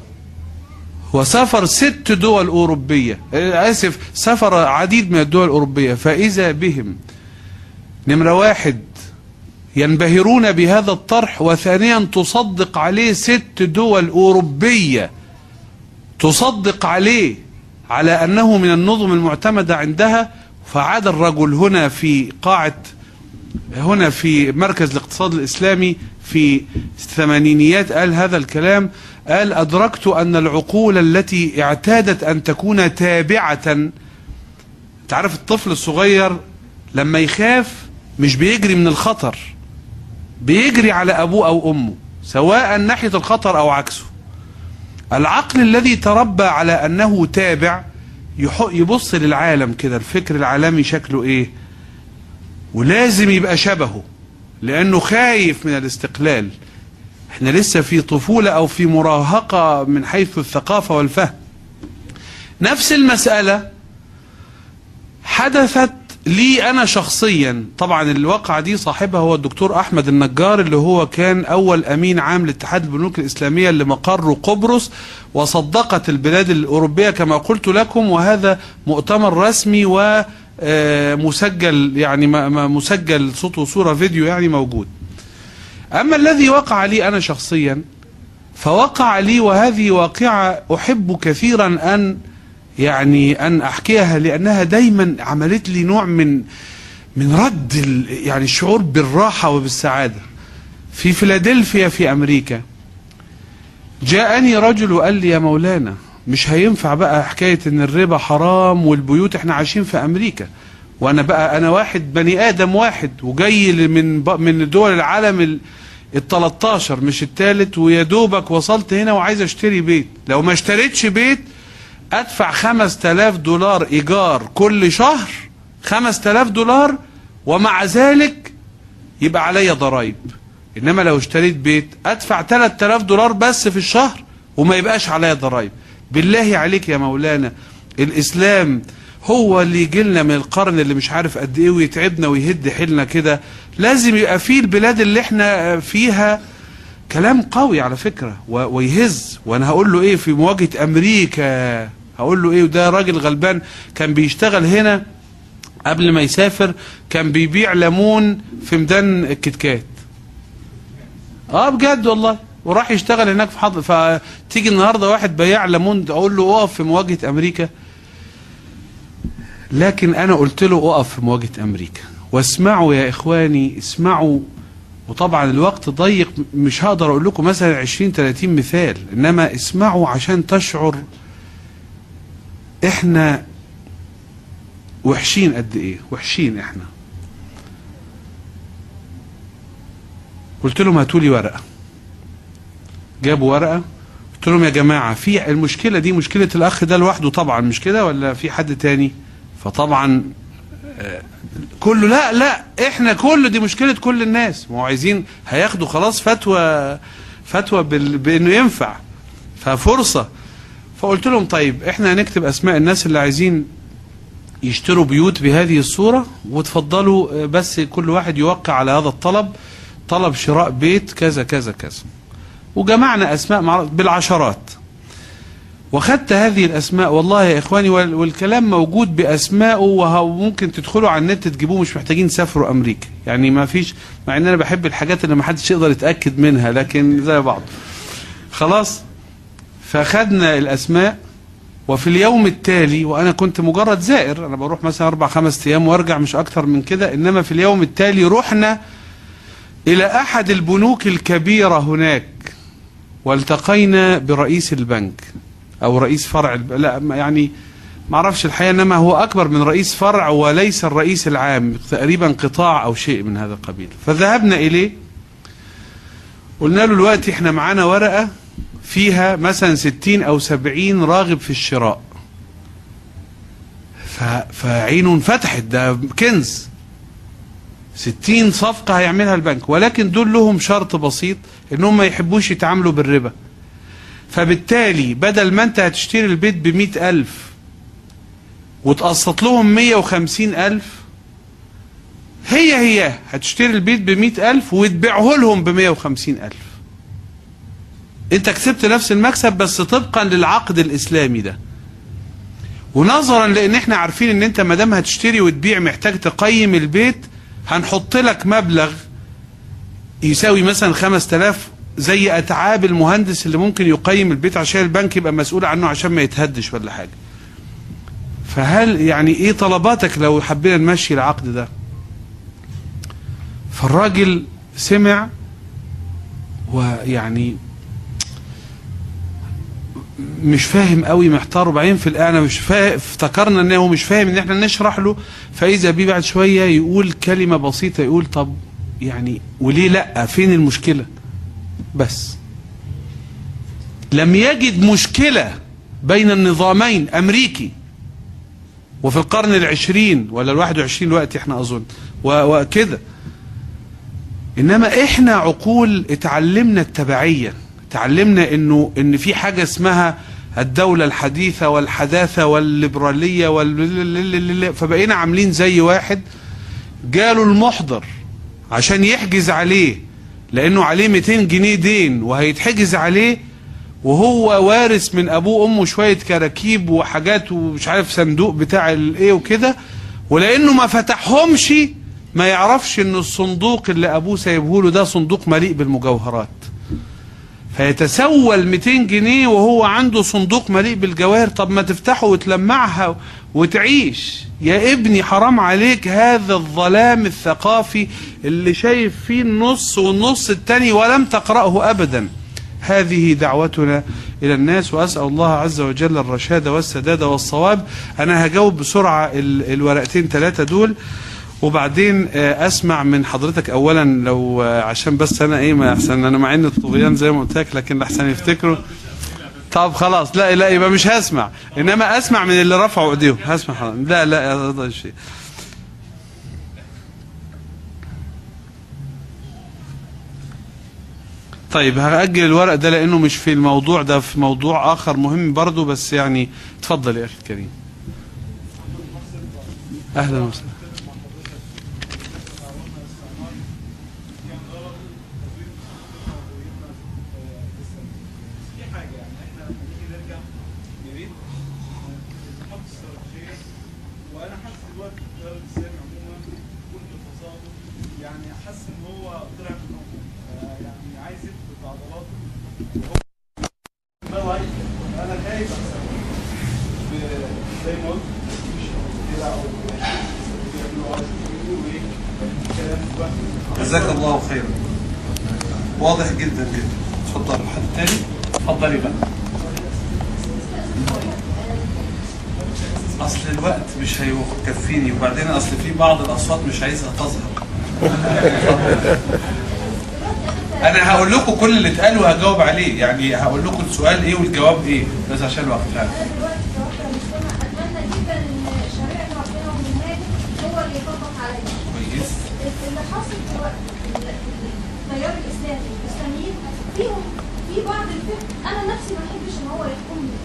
[SPEAKER 2] وسافر ست دول أوروبية. آسف سافر عديد من الدول الأوروبية. فإذا بهم نمرة واحد ينبهرون بهذا الطرح وثانيا تصدق عليه ست دول أوروبية. تصدق عليه على أنه من النظم المعتمدة عندها. فعاد الرجل هنا في قاعة هنا في مركز الاقتصاد الإسلامي في الثمانينيات قال هذا الكلام. قال أدركت أن العقول التي اعتادت أن تكون تابعة. تعرف الطفل الصغير لما يخاف مش بيجري من الخطر. بيجري على أبوه أو أمه سواء ناحية الخطر أو عكسه. العقل الذي تربى على أنه تابع يبص للعالم كده الفكر العالمي شكله إيه؟ ولازم يبقى شبهه لأنه خايف من الاستقلال. إحنا لسه في طفولة أو في مراهقة من حيث الثقافة والفهم. نفس المسألة حدثت لي أنا شخصيا طبعا الواقعة دي صاحبها هو الدكتور أحمد النجار اللي هو كان أول أمين عام لاتحاد البنوك الإسلامية اللي مقره قبرص وصدقت البلاد الأوروبية كما قلت لكم وهذا مؤتمر رسمي ومسجل يعني ما- ما- مسجل صوت وصورة فيديو يعني موجود. أما الذي وقع لي أنا شخصيا فوقع لي وهذه واقعة أحب كثيرا أن يعني أن أحكيها لأنها دايما عملت لي نوع من من رد يعني الشعور بالراحة وبالسعادة. في فيلادلفيا في أمريكا جاءني رجل وقال لي يا مولانا مش هينفع بقى حكاية إن الربا حرام والبيوت إحنا عايشين في أمريكا. وأنا بقى أنا واحد بني آدم واحد وجاي من من دول العالم ال ال 13 مش الثالث ويا دوبك وصلت هنا وعايز أشتري بيت. لو ما اشتريتش بيت أدفع 5000 دولار إيجار كل شهر 5000 دولار ومع ذلك يبقى عليا ضرائب. إنما لو اشتريت بيت أدفع 3000 دولار بس في الشهر وما يبقاش عليا ضرائب. بالله عليك يا مولانا الإسلام هو اللي يجي لنا من القرن اللي مش عارف قد إيه ويتعبنا ويهد حيلنا كده. لازم يبقى فيه البلاد اللي إحنا فيها كلام قوي على فكرة ويهز. وأنا هقول له إيه في مواجهة أمريكا هقول له إيه وده راجل غلبان كان بيشتغل هنا قبل ما يسافر كان بيبيع ليمون في ميدان الكتكات. آه بجد والله. وراح يشتغل هناك في حضر فتيجي النهارده واحد بياع ليمون أقول له اقف في مواجهة أمريكا. لكن أنا قلت له اقف في مواجهة أمريكا. واسمعوا يا إخواني اسمعوا. وطبعا الوقت ضيق مش هقدر أقول لكم مثلا 20 30 مثال إنما اسمعوا عشان تشعر إحنا وحشين قد إيه؟ وحشين إحنا. قلت لهم هاتوا لي ورقة. جابوا ورقة. قلت لهم يا جماعة في المشكلة دي مشكلة الأخ ده لوحده طبعا مش كده ولا في حد تاني؟ فطبعا آه، كله لا لا إحنا كل دي مشكلة كل الناس. ما هو عايزين هياخدوا خلاص فتوى فتوى. بإنه ينفع. ففرصة فقلت لهم طيب إحنا هنكتب أسماء الناس اللي عايزين يشتروا بيوت بهذه الصورة وتفضلوا آه، بس كل واحد يوقع على هذا الطلب طلب شراء بيت كذا كذا كذا. وجمعنا أسماء مع بالعشرات. وخدت هذه الأسماء والله يا إخواني وال- والكلام موجود بأسمائه وممكن تدخلوا على النت تجيبوه مش محتاجين تسافروا أمريكا. يعني ما فيش مع إن أنا بحب الحاجات اللي ما حدش يقدر يتأكد منها لكن زي بعض. خلاص؟ فخدنا الأسماء وفي اليوم التالي وأنا كنت مجرد زائر أنا بروح مثلا أربع خمس أيام وأرجع مش أكتر من كده إنما في اليوم التالي رحنا إلى أحد البنوك الكبيرة هناك والتقينا برئيس البنك أو رئيس فرع الب... لا يعني ما أعرفش الحقيقة إنما هو أكبر من رئيس فرع وليس الرئيس العام تقريبا قطاع أو شيء من هذا القبيل. فذهبنا إليه قلنا له دلوقتي إحنا معانا ورقة فيها مثلا 60 أو 70 راغب في الشراء. فعينه انفتحت ده كنز. 60 صفقة هيعملها البنك. ولكن دول لهم شرط بسيط انهم ما يحبوش يتعاملوا بالربا. فبالتالي بدل ما أنت هتشتري البيت بمئة ألف وتقسط لهم مية وخمسين ألف هي هي هتشتري البيت بمئة ألف وتبيعه لهم بمية وخمسين ألف. انت كسبت نفس المكسب بس طبقا للعقد الإسلامي ده. ونظرا لأن إحنا عارفين إن انت ما دام هتشتري وتبيع محتاج تقيم البيت هنحط لك مبلغ يساوي مثلا 5000 زي أتعاب المهندس اللي ممكن يقيم البيت عشان البنك يبقى مسؤول عنه عشان ما يتهدش ولا حاجة. فهل يعني إيه طلباتك لو حبينا نمشي العقد ده؟ فالراجل سمع ويعني مش فاهم قوي محتار وبعدين في الاعلى مش فاهم افتكرنا إن هو مش فاهم إن إحنا نشرح له فإذا بيه بعد شوية يقول كلمة بسيطة يقول طب يعني وليه لأ؟ فين المشكلة؟ بس. لم يجد مشكلة بين النظامين أمريكي وفي القرن العشرين ولا الواحد وعشرين الوقت إحنا أظن وكده. إنما إحنا عقول اتعلمنا التبعية. تعلمنا انه ان في حاجة اسمها الدولة الحديثة والحداثة والليبرالية وال فبقينا عاملين زي واحد جاله المحضر عشان يحجز عليه لأنه عليه 200 جنيه دين وهيتحجز عليه وهو وارث من أبوه وأمه شوية كراكيب وحاجات ومش عارف صندوق بتاع الايه وكده ولأنه ما فتحهمش ما يعرفش إن الصندوق اللي أبوه سايبه له ده صندوق مليء بالمجوهرات. فيتسول 200 جنيه وهو عنده صندوق مليء بالجواهر. طب ما تفتحه وتلمعها وتعيش. يا ابني حرام عليك. هذا الظلام الثقافي اللي شايف فيه النص والنص التاني ولم تقرأه أبدا. هذه دعوتنا إلى الناس وأسأل الله عز وجل الرشاد والسداد والصواب. أنا هجاوب بسرعة ال- الورقتين ثلاثة دول. وبعدين آه، أسمع من حضرتك اولا لو آه، عشان بس أنا إيه ما أحسن أنا مع إن الطغيان زي ما قلت لك لكن أحسن يفتكروا. طب خلاص لا لا يبقى مش هسمع. إنما أسمع من اللي رفعوا إيديهم. هسمع لا لا هذا الشيء. طيب هأجل الورق ده لأنه مش في الموضوع ده في موضوع آخر مهم برضه بس يعني اتفضل يا أخي الكريم. أهلا وسهلا
[SPEAKER 3] في حاجة يعني إحنا لما نيجي نرجع يا ريت نحط استراتيجيه وأنا حاسس دلوقتي في التيار الاسلامي عموما كل فصاده يعني حاسس ان هو طلع من الموضوع آه، يعني عايز يثبت عضلاته وهو ده ضعيف أنا خايف احسن ب- زي ما قلت مفيش كده أو بيعملوا عايز يقولوا إيه كلام دلوقتي
[SPEAKER 2] جزاك الله خيرا. واضح جدا جدا. اتفضل. حد تاني؟ اتفضلي بقى أصل الوقت مش هيكفيني. وبعدين أصل في بعض الأصوات مش عايزها تظهر. أنا هقول لكم كل اللي اتقال وهجاوب عليه. يعني هقول لكم السؤال إيه والجواب إيه. بس عشان الوقت فعلا. كويس.
[SPEAKER 4] اللي حاصل دلوقتي التيار الإسلامي الاسلاميين فيهم في بعض الفكر أنا نفسي ما أحبش إن هو يحكمني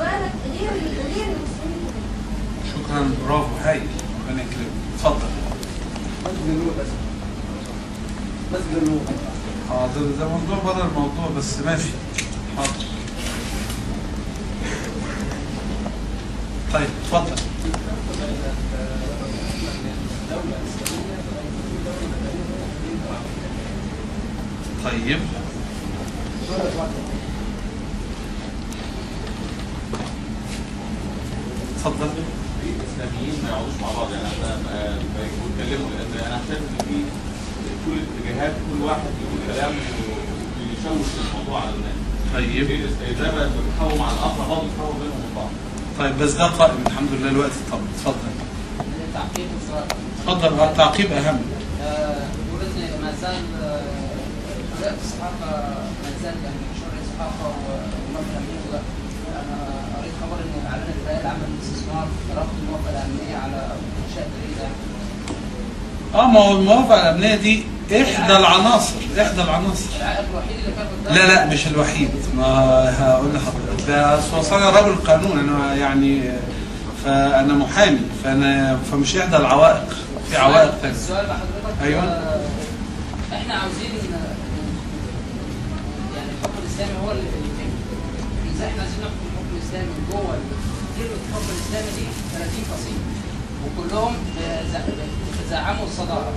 [SPEAKER 4] بالك غير غير المسلمين
[SPEAKER 2] شكرا برافو هايل. ربنا يكرمك اتفضل. حاضر. ده موضوع بره الموضوع بس ماشي. حاضر. طيب اتفضل. طيب. اتفضل
[SPEAKER 5] الإسلاميين ما يقعدوش مع بعض يعني إحنا ما ما يتكلموا لأن أنا شايف إن في كل الاتجاهات كل واحد يقول كلام ويشوش الموضوع على الناس.
[SPEAKER 2] طيب.
[SPEAKER 5] زي ما بتحاول مع الآخر برضه بتحاول بينهم وبين بعض.
[SPEAKER 2] طيب بس ده قائم الحمد لله الوقت طب. اتفضل
[SPEAKER 6] تعقيب
[SPEAKER 2] اتفضل آه تعقيب اهم
[SPEAKER 6] إن ما زال الصحافه ما يعني الصحافه الامنيه أنا قريت خبر إن إعلان اسرائيل عمل استثمار رفض الموافقة الأمنية على إنشاء
[SPEAKER 2] آه ما هو الموافقة الأمنية دي إحدى العناصر إحدى العناصر.
[SPEAKER 6] العائق الوحيد اللي كان قدام.
[SPEAKER 2] لا لا مش الوحيد. ما هقول لحضرتك. ده أصل أنا رجل قانون أنا يعني فأنا محامي فأنا فمش إحدى العوائق. في عوائق ثانية
[SPEAKER 6] السؤال لحضرتك
[SPEAKER 2] أيوة.
[SPEAKER 6] آه، إحنا عاوزين آه، يعني الحكم الاسلامي هو اللي يتم إزاي إحنا عايزين نحكم الحكم الاسلامي من جوه كلمه الحكم الاسلامي دي 30 فصيل وكلهم بيزعموا الصدارة.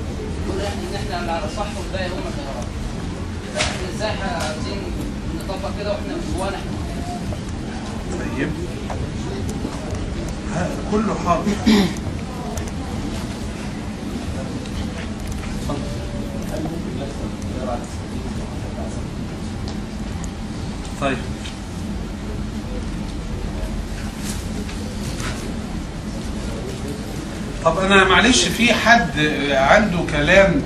[SPEAKER 6] يقول إن إحنا اللي على صح والباقي هم غلط. إحنا إزاي عايزين نطبق كده وإحنا من جوانا إحنا؟
[SPEAKER 2] طيب. كله حاضر. طيب. طب أنا معلش في حد عنده كلام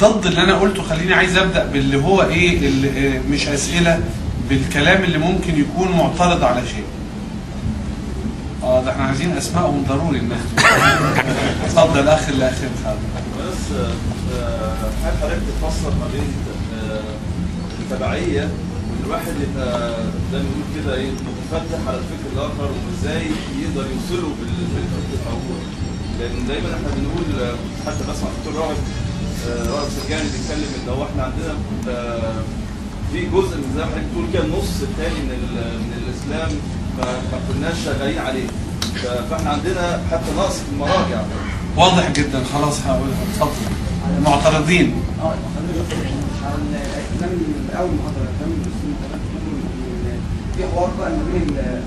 [SPEAKER 2] ضد اللي أنا قلته خليني عايز أبدأ باللي هو إيه اللي مش أسئلة بالكلام اللي ممكن يكون معترض على شيء. آه ده إحنا عايزين اسمائهم ضروري الناس اتفضل اخ الاخ خالد
[SPEAKER 3] بس آه، هل حضرتك تفسر ما بين آه، التبعية وإن الواحد يبقى زي ما بنقول كده إيه متفتح على الفكر الآخر وإزاي يقدر يوصله بال- بالفكر الموجود لأن دايما إحنا بنقول حتى بسمع الدكتور رائد آه، رائد سرجاني بيتكلم إن هو إحنا عندنا آه، في جزء من زي ما حضرتك بتقول كده النص الثاني من ال- من الإسلام ما كناش شغالين عليه. فإحنا عندنا حتى نقص في المراجع.
[SPEAKER 2] واضح جدا. خلاص هقولها اتفضل. معترضين.
[SPEAKER 7] آه من اول محاضره في حوار بقى ما بين ال-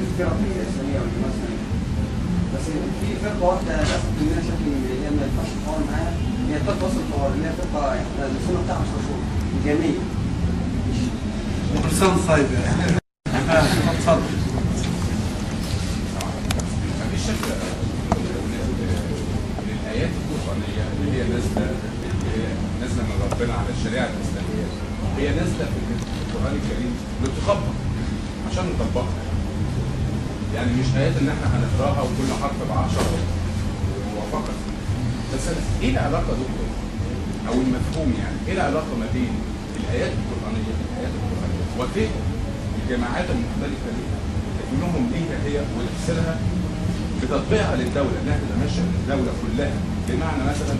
[SPEAKER 7] الفرق الإسلامية والجماعه الاسلاميه بس في فرقه واحدة للاسف مننا شكل هي ما ينفعش الحوار معاها هي فرقه وسط الحوار اللي هي فرقه إحنا السنة بتاعها مش مشهور الجاميه
[SPEAKER 2] كل سنه وأنت طيب يعني اتفضل
[SPEAKER 8] مفيش شك القرآنية اللي هي هي نازلة من ربنا على الشريعة الإسلامية هي نازلة في القرآن الكريم لتطبق عشان نطبقها يعني مش آيات إن إحنا هنقراها وكل حرف بعشرة. وفقط بس إيه العلاقة دكتور؟ أو المفهوم يعني. إيه العلاقة ما بين الآيات القرآنية الآيات القرآنية وفهم الجماعات المختلفة ليها تكوينهم ليها هي وتفسيرها بتطبيقها للدولة. إنها تتمشى الدولة كلها. بمعنى مثلا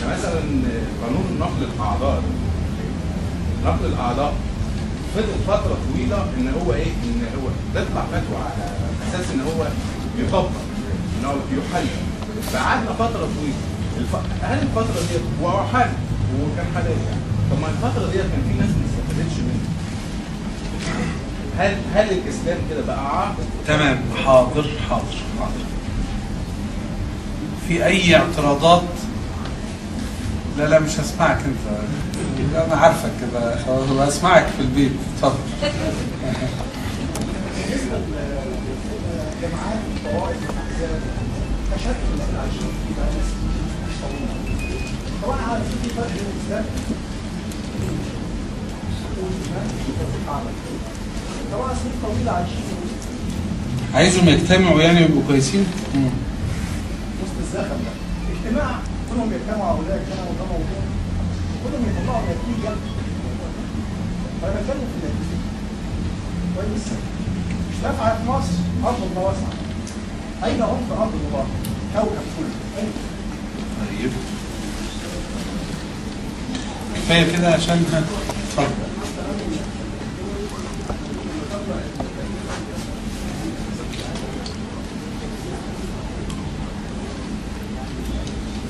[SPEAKER 8] أنا مثلا قانون نقل الأعضاء. نقل الأعضاء فضل فترة طويلة إن هو إيه؟ إن هو تطلع فتوى على أساس إن هو يطبق إن هو يحل. فقعدنا فترة طويلة. الف... هل الفترة ديت هو حل؟ وكان حلال يعني طب ما الفترة ديت كان في ناس ما استفادتش منه هل هل الإسلام كده بقى عاقل
[SPEAKER 2] تمام. حاضر حاضر حاضر. في أي اعتراضات؟ لا لا مش هسمعك أنت. لا، أنا عارفك كده. خلاص هسمعك في البيت. اتفضل.
[SPEAKER 3] جماعات الطوائف والاحزاب تشكل مثلا عايشين في بقى ناس طويله طبعا عارف في فرق بين الاسلام طبعا سنين طويله عايشين
[SPEAKER 2] عايزهم يجتمعوا يعني ويبقوا كويسين.
[SPEAKER 3] وسط الزخم ده. اجتماع كلهم يجتمعوا هؤلاء يجتمعوا ده موضوع كلهم يطلعوا نتيجه فأنا بتكلم في النتيجة. كويس في مصر أرض الله واسعه اين في أرض الله كوكب كله؟
[SPEAKER 2] طيب. كفاية كده عشان اتفضل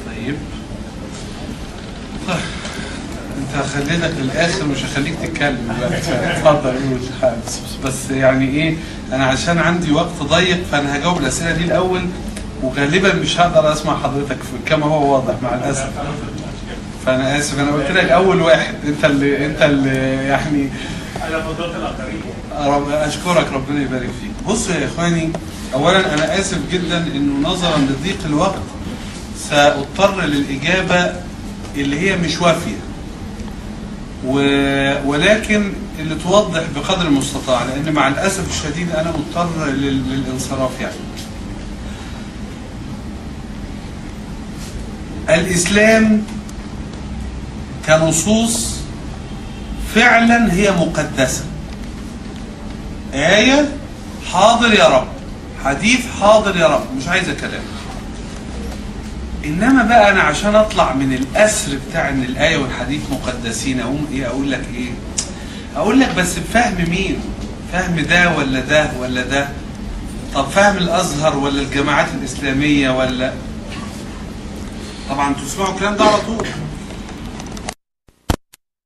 [SPEAKER 2] طيب طيب. خليتك للآخر مش هخليك تتكلم اتفضل قول بس, يعني إيه أنا عشان عندي وقت ضيق فأنا هجاوب الأسئلة دي الأول وغالبا مش هقدر أسمع حضرتك كما هو واضح مع الأسف. فأنا آسف أنا قلت لك أول واحد. أنت اللي أنت اللي يعني
[SPEAKER 5] أنا فضلت الاخرين
[SPEAKER 2] أشكرك ربنا يبارك فيك. بصوا يا إخواني اولا أنا آسف جدا إنه نظرا لضيق الوقت سأضطر للإجابة اللي هي مش وافية. و... ولكن اللي توضح بقدر المستطاع لأن مع الأسف الشديد أنا مضطر لل... للانصراف يعني. الإسلام كنصوص فعلا هي مقدسة. آية حاضر يا رب. حديث حاضر يا رب. مش عايزة كلام إنما بقى أنا عشان أطلع من الأسر بتاع إن الآية والحديث مقدسين أقوم إيه أقول لك إيه؟ أقول لك بس بفهم مين؟ فهم ده ولا ده ولا ده؟ طب فهم الأزهر ولا الجماعات الإسلامية ولا؟ طبعا تسمعوا الكلام ده على طول.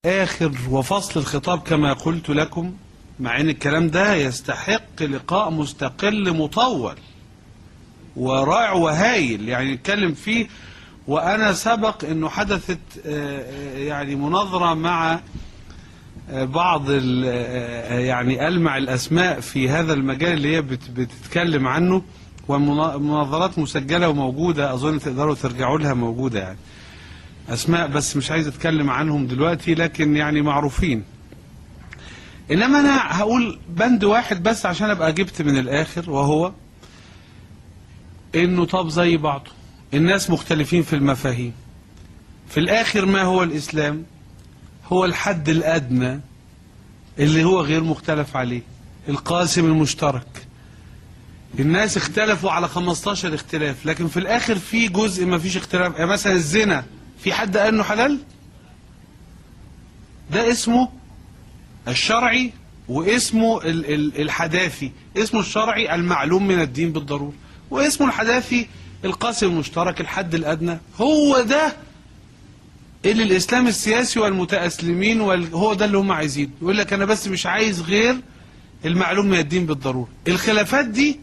[SPEAKER 2] آخر وفصل الخطاب كما قلت لكم مع إن الكلام ده يستحق لقاء مستقل مطول. ورائع وهايل يعني نتكلم فيه. وأنا سبق إنه حدثت آه، آه، يعني مناظرة مع آه، بعض يعني ألمع الأسماء في هذا المجال اللي هي بت- بتتكلم عنه. ومناظرات مسجلة وموجودة أظن تقدروا ترجعوا لها موجودة يعني. أسماء بس مش عايز أتكلم عنهم دلوقتي لكن يعني معروفين. إنما أنا هقول بند واحد بس عشان أبقى جبت من الآخر وهو إنه طب زي بعضه. الناس مختلفين في المفاهيم. في الآخر ما هو الإسلام؟ هو الحد الأدنى اللي هو غير مختلف عليه القاسم المشترك. الناس اختلفوا على 15 اختلاف لكن في الآخر في جزء ما فيش اختلاف. يعني مثلا الزنا في حد قال إنه حلال؟ ده اسمه الشرعي واسمه ال- ال- الحداثي اسمه الشرعي المعلوم من الدين بالضرورة. واسمه الحداثي القاسم المشترك الحد الأدنى. هو ده اللي الإسلام السياسي والمتأسلمين وال... هو ده اللي هم عايزينه. يقول لك أنا بس مش عايز غير المعلوم من الدين بالضرورة. الخلافات دي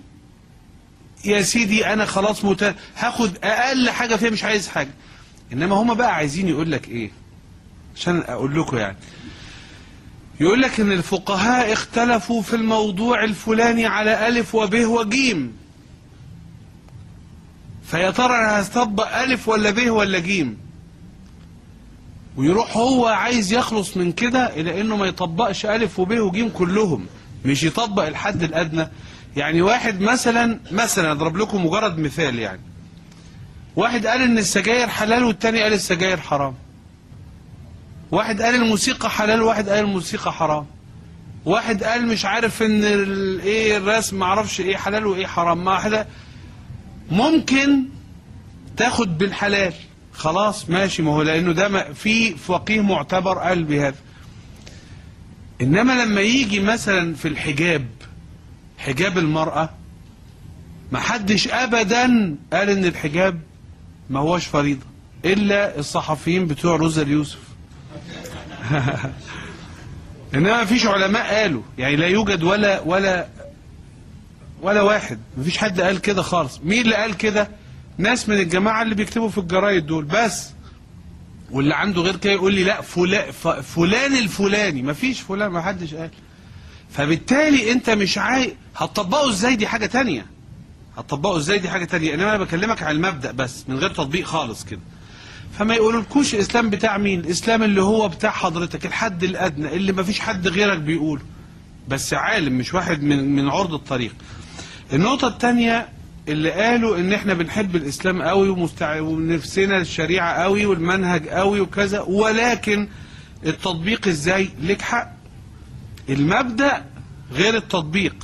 [SPEAKER 2] يا سيدي أنا خلاص مت... هاخد أقل حاجة فيها مش عايز حاجة. إنما هم بقى عايزين يقول لك إيه؟ عشان أقول لكم يعني. يقول لك إن الفقهاء اختلفوا في الموضوع الفلاني على ألف وب وجيم. فيا ترى أنا هستطبق ألف ولا ب ولا جيم؟ ويروح هو عايز يخلص من كده إلى إنه ما يطبقش ألف وب وجيم كلهم مش يطبق الحد الأدنى. يعني واحد مثلا مثلا أضرب لكم مجرد مثال يعني. واحد قال إن السجاير حلال والتاني قال السجاير حرام. واحد قال الموسيقى حلال وواحد قال الموسيقى حرام. واحد قال مش عارف إن إيه الرسم معرفش إيه حلال وإيه حرام. ما واحدة ممكن تاخد بالحلال. خلاص ماشي. ما هو لأنه ده في فقيه معتبر قال بهذا. إنما لما يجي مثلا في الحجاب حجاب المرأة ما حدش ابدا قال إن الحجاب ما هوش فريضة إلا الصحفيين بتوع روزا اليوسف. إنما ما فيش علماء قالوا. يعني لا يوجد ولا ولا ولا واحد. ما فيش حد قال كده خالص. مين اللي قال كده؟ ناس من الجماعة اللي بيكتبوا في الجرايد دول بس. واللي عنده غير كده يقول لي لا فلان فلان الفلاني. ما فيش فلان ما حدش قال. فبالتالي انت مش عاي هتطبقه إزاي؟ دي حاجة تانية. هتطبقه إزاي؟ دي حاجة تانية. انما أنا بكلمك عن المبدأ بس من غير تطبيق خالص كده. فما يقولولكوش الاسلام بتاع مين؟ الاسلام اللي هو بتاع حضرتك الحد الأدنى اللي ما فيش حد غيرك بيقوله. بس عالم مش واحد من من عرض الطريق. النقطة التانية اللي قالوا إن إحنا بنحب الإسلام قوي ومستع... ونفسنا الشريعة قوي والمنهج قوي وكذا ولكن التطبيق إزاي؟ لك حق. المبدأ غير التطبيق.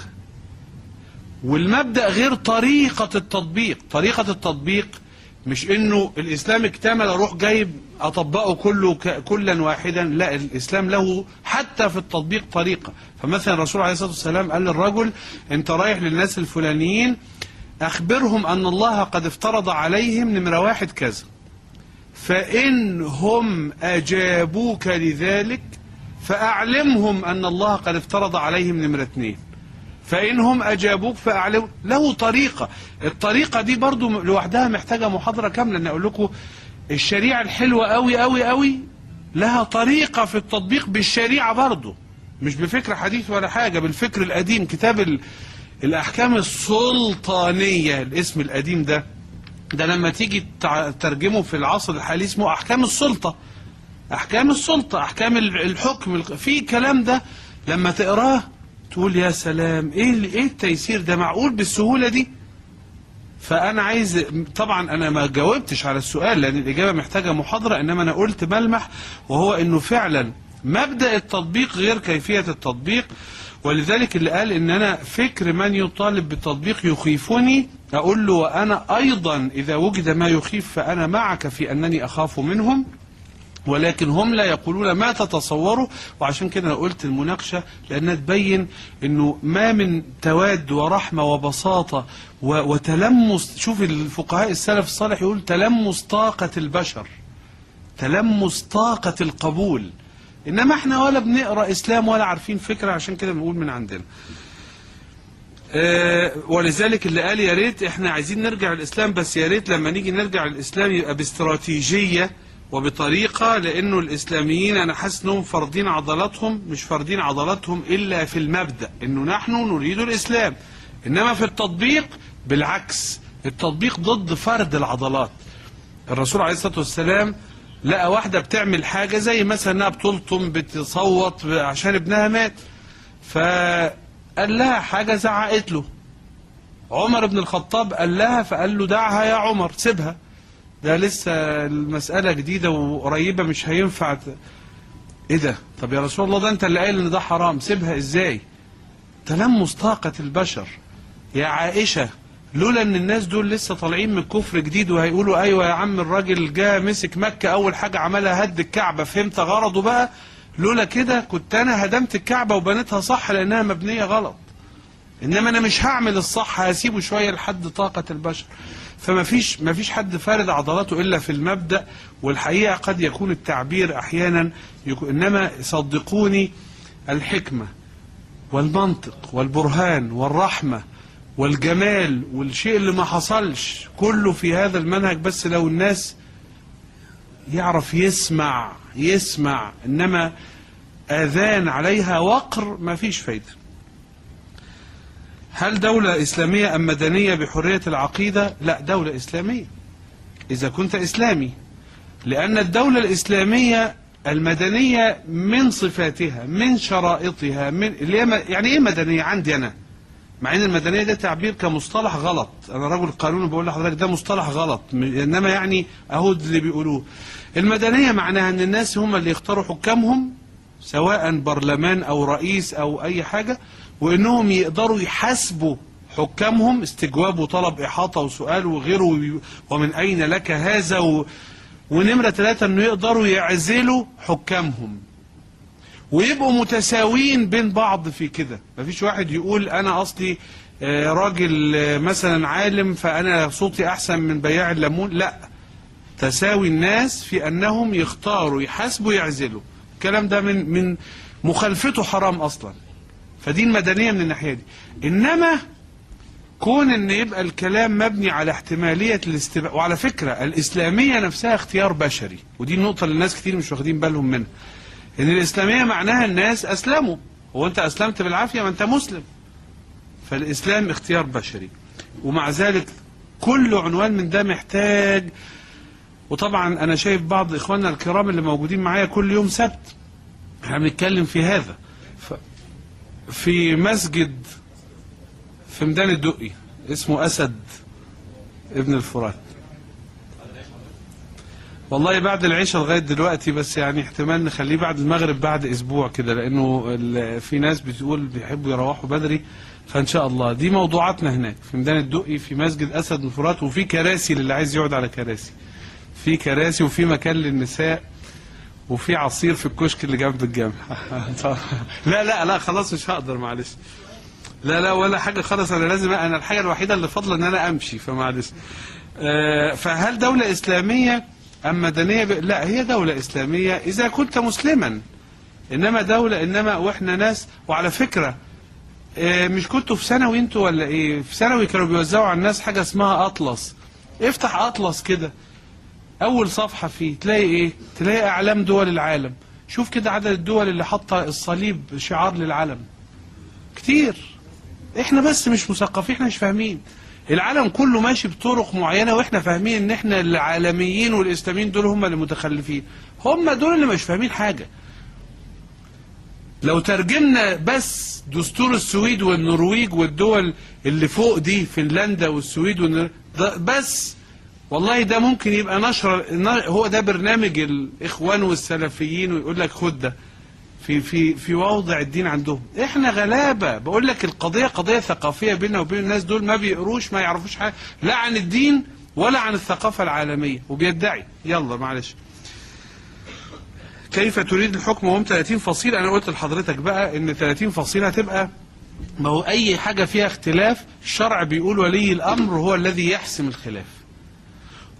[SPEAKER 2] والمبدأ غير طريقة التطبيق. طريقة التطبيق مش إنه الإسلام اكتمل أروح جايب أطبقه كله كلا واحدا لا الإسلام له حتى في التطبيق طريقة فمثلا الرسول عليه الصلاة والسلام قال للرجل أنت رايح للناس الفلانيين أخبرهم أن الله قد افترض عليهم نمرة واحد كذا. فإن هم أجابوك لذلك فأعلمهم أن الله قد افترض عليهم نمرة اثنين. فإن هم أجابوك فأعلموا له طريقة. الطريقة دي برضو لوحدها محتاجة محاضرة كاملة. أن أقول لكم الشريعة الحلوة أوي أوي أوي لها طريقة في التطبيق بالشريعة برضو مش بفكر حديث ولا حاجة بالفكر القديم. كتاب ال- الأحكام السلطانية الاسم القديم ده ده لما تيجي ترجمه في العصر الحالي اسمه أحكام السلطة. أحكام السلطة أحكام ال- الحكم في كلام ده لما تقراه تقول يا سلام ال- إيه التيسير ده؟ معقول بالسهولة دي؟ فأنا عايز طبعا أنا ما جاوبتش على السؤال لأن الإجابة محتاجة محاضرة إنما أنا قلت ملمح وهو إنه فعلا مبدأ التطبيق غير كيفية التطبيق ولذلك اللي قال إن أنا فكر من يطالب بالتطبيق يخيفني أقول له وأنا أيضا إذا وجد ما يخيف فأنا معك في أنني أخاف منهم. ولكن هم لا يقولون ما تتصوروا وعشان كده أنا قلت المناقشة لأنها تبين إنه ما من تواد ورحمة وبساطة و- وتلمس شوف الفقهاء السلف الصالح يقول تلمس طاقة البشر تلمس طاقة القبول إنما إحنا ولا بنقرأ إسلام ولا عارفين فكرة عشان كده بنقول من عندنا. آه، ولذلك اللي قال يا ريت إحنا عايزين نرجع للاسلام بس يا ريت لما نيجي نرجع للاسلام يبقى باستراتيجية وبطريقة لأنه الإسلاميين أنا حاسس إنهم فارضين عضلاتهم مش فارضين عضلاتهم إلا في المبدأ إنه نحن نريد الإسلام. إنما في التطبيق بالعكس التطبيق ضد فرد العضلات. الرسول عليه الصلاة والسلام لقى واحدة بتعمل حاجة زي مثلا إنها بتلطم بتصوت عشان ابنها مات. فقال لها حاجة زعقت له. عمر بن الخطاب قال لها فقال له دعها يا عمر سيبها. ده لسه المسألة جديدة وقريبة مش هينفع. إيه ده؟ طب يا رسول الله ده أنت اللي قايل إن ده حرام سيبها إزاي؟ تلمس طاقة البشر. يا عائشة لولا إن الناس دول لسه طالعين من الكفر جديد وهيقولوا أيوه يا عم الراجل جه مسك مكة أول حاجة عملها هد الكعبة فهمت غرضه بقى؟ لولا كده كنت أنا هدمت الكعبة وبنيتها صح لأنها مبنية غلط. إنما أنا مش هعمل الصح هسيبه شوية لحد طاقة البشر. فما فيش ما فيش حد فارد عضلاته إلا في المبدأ والحقيقة قد يكون التعبير أحيانا يكون إنما صدقوني الحكمة والمنطق والبرهان والرحمة والجمال والشيء اللي ما حصلش كله في هذا المنهج بس لو الناس يعرف يسمع يسمع إنما آذان عليها وقر ما فيش فايدة. هل دولة إسلامية أم مدنية بحرية العقيدة؟ لا دولة إسلامية. إذا كنت إسلامي لأن الدولة الإسلامية المدنية من صفاتها من شرائطها من يعني إيه مدنية؟ عندي أنا. مع إن المدنية ده تعبير كمصطلح غلط. أنا رجل قانون بقول لحضرتك ده مصطلح غلط. إنما يعني اهو اللي بيقولوه. المدنية معناها إن الناس هم اللي يختاروا حكامهم سواء برلمان أو رئيس أو أي حاجة. وإنهم يقدروا يحاسبوا حكامهم استجواب وطلب إحاطة وسؤال وغيره ومن أين لك هذا؟ و... ونمرة ثلاثة إنه يقدروا يعزلوا حكامهم. ويبقوا متساويين بين بعض في كده. مفيش واحد يقول أنا أصلي آه، راجل آه، مثلا عالم فأنا صوتي أحسن من بياع الليمون. لا. تساوي الناس في أنهم يختاروا يحاسبوا يعزلوا. الكلام ده من من مخالفته حرام أصلا. فدي المدنية من الناحية دي. إنما كون إن يبقى الكلام مبني على احتمالية الاستباء وعلى فكرة الإسلامية نفسها اختيار بشري ودي النقطة اللي الناس كتير مش واخدين بالهم منها. إن الإسلامية معناها الناس أسلموا هو أنت أسلمت بالعافية ما انت مسلم. فالإسلام اختيار بشري. ومع ذلك كل عنوان من ده محتاج وطبعا أنا شايف بعض إخواننا الكرام اللي موجودين معايا كل يوم سبت. إحنا بنتكلم في هذا. ف في مسجد في ميدان الدقي اسمه أسد ابن الفرات. والله بعد العشاء لغاية دلوقتي بس يعني احتمال نخليه بعد المغرب بعد أسبوع كده لأنه في ناس بتقول بيحبوا يروحوا بدري فإن شاء الله. دي موضوعاتنا هناك في ميدان الدقي في مسجد أسد بن فرات وفي كراسي للي عايز يقعد على كراسي. في كراسي وفي مكان للنساء. وفي عصير في الكشك اللي جنب الجامع لا لا لا خلاص مش هقدر معلش. لا لا ولا حاجة خالص. أنا لازم أنا الحاجة الوحيدة اللي فاضلة إن أنا أمشي فمعلش. آه، فهل دولة إسلامية أم مدنية؟ ب... لا هي دولة إسلامية إذا كنت مسلما. إنما دولة إنما وإحنا ناس. وعلى فكرة آه، مش كنتوا في ثانوي أنتوا ولا إيه؟ في ثانوي كانوا بيوزعوا على الناس حاجة اسمها أطلس. افتح أطلس كده. أول صفحة فيه تلاقي إيه؟ تلاقي إعلام دول العالم. شوف كده عدد الدول اللي حاطة الصليب شعار للعلم كتير. إحنا بس مش مثقفين إحنا مش فاهمين. العالم كله ماشي بطرق معينة وإحنا فاهمين إن إحنا العالميين والإسلاميين دول هم اللي متخلفين. هم دول اللي مش فاهمين حاجة. لو ترجمنا بس دستور السويد والنرويج والدول اللي فوق دي فنلندا والسويد والنر... ده بس والله ده ممكن يبقى نشر هو ده برنامج الإخوان والسلفيين ويقول لك خد ده. في في في وضع الدين عندهم. إحنا غلابة. بقول لك القضية قضية ثقافية بيننا وبين الناس دول ما بيقروش ما يعرفوش حاجة لا عن الدين ولا عن الثقافة العالمية. وبيدعي. يلا معلش. كيف تريد الحكم وهم 30 فصيل؟ أنا قلت لحضرتك بقى إن 30 فصيل هتبقى ما هو أي حاجة فيها اختلاف الشرع بيقول ولي الأمر هو الذي يحسم الخلاف.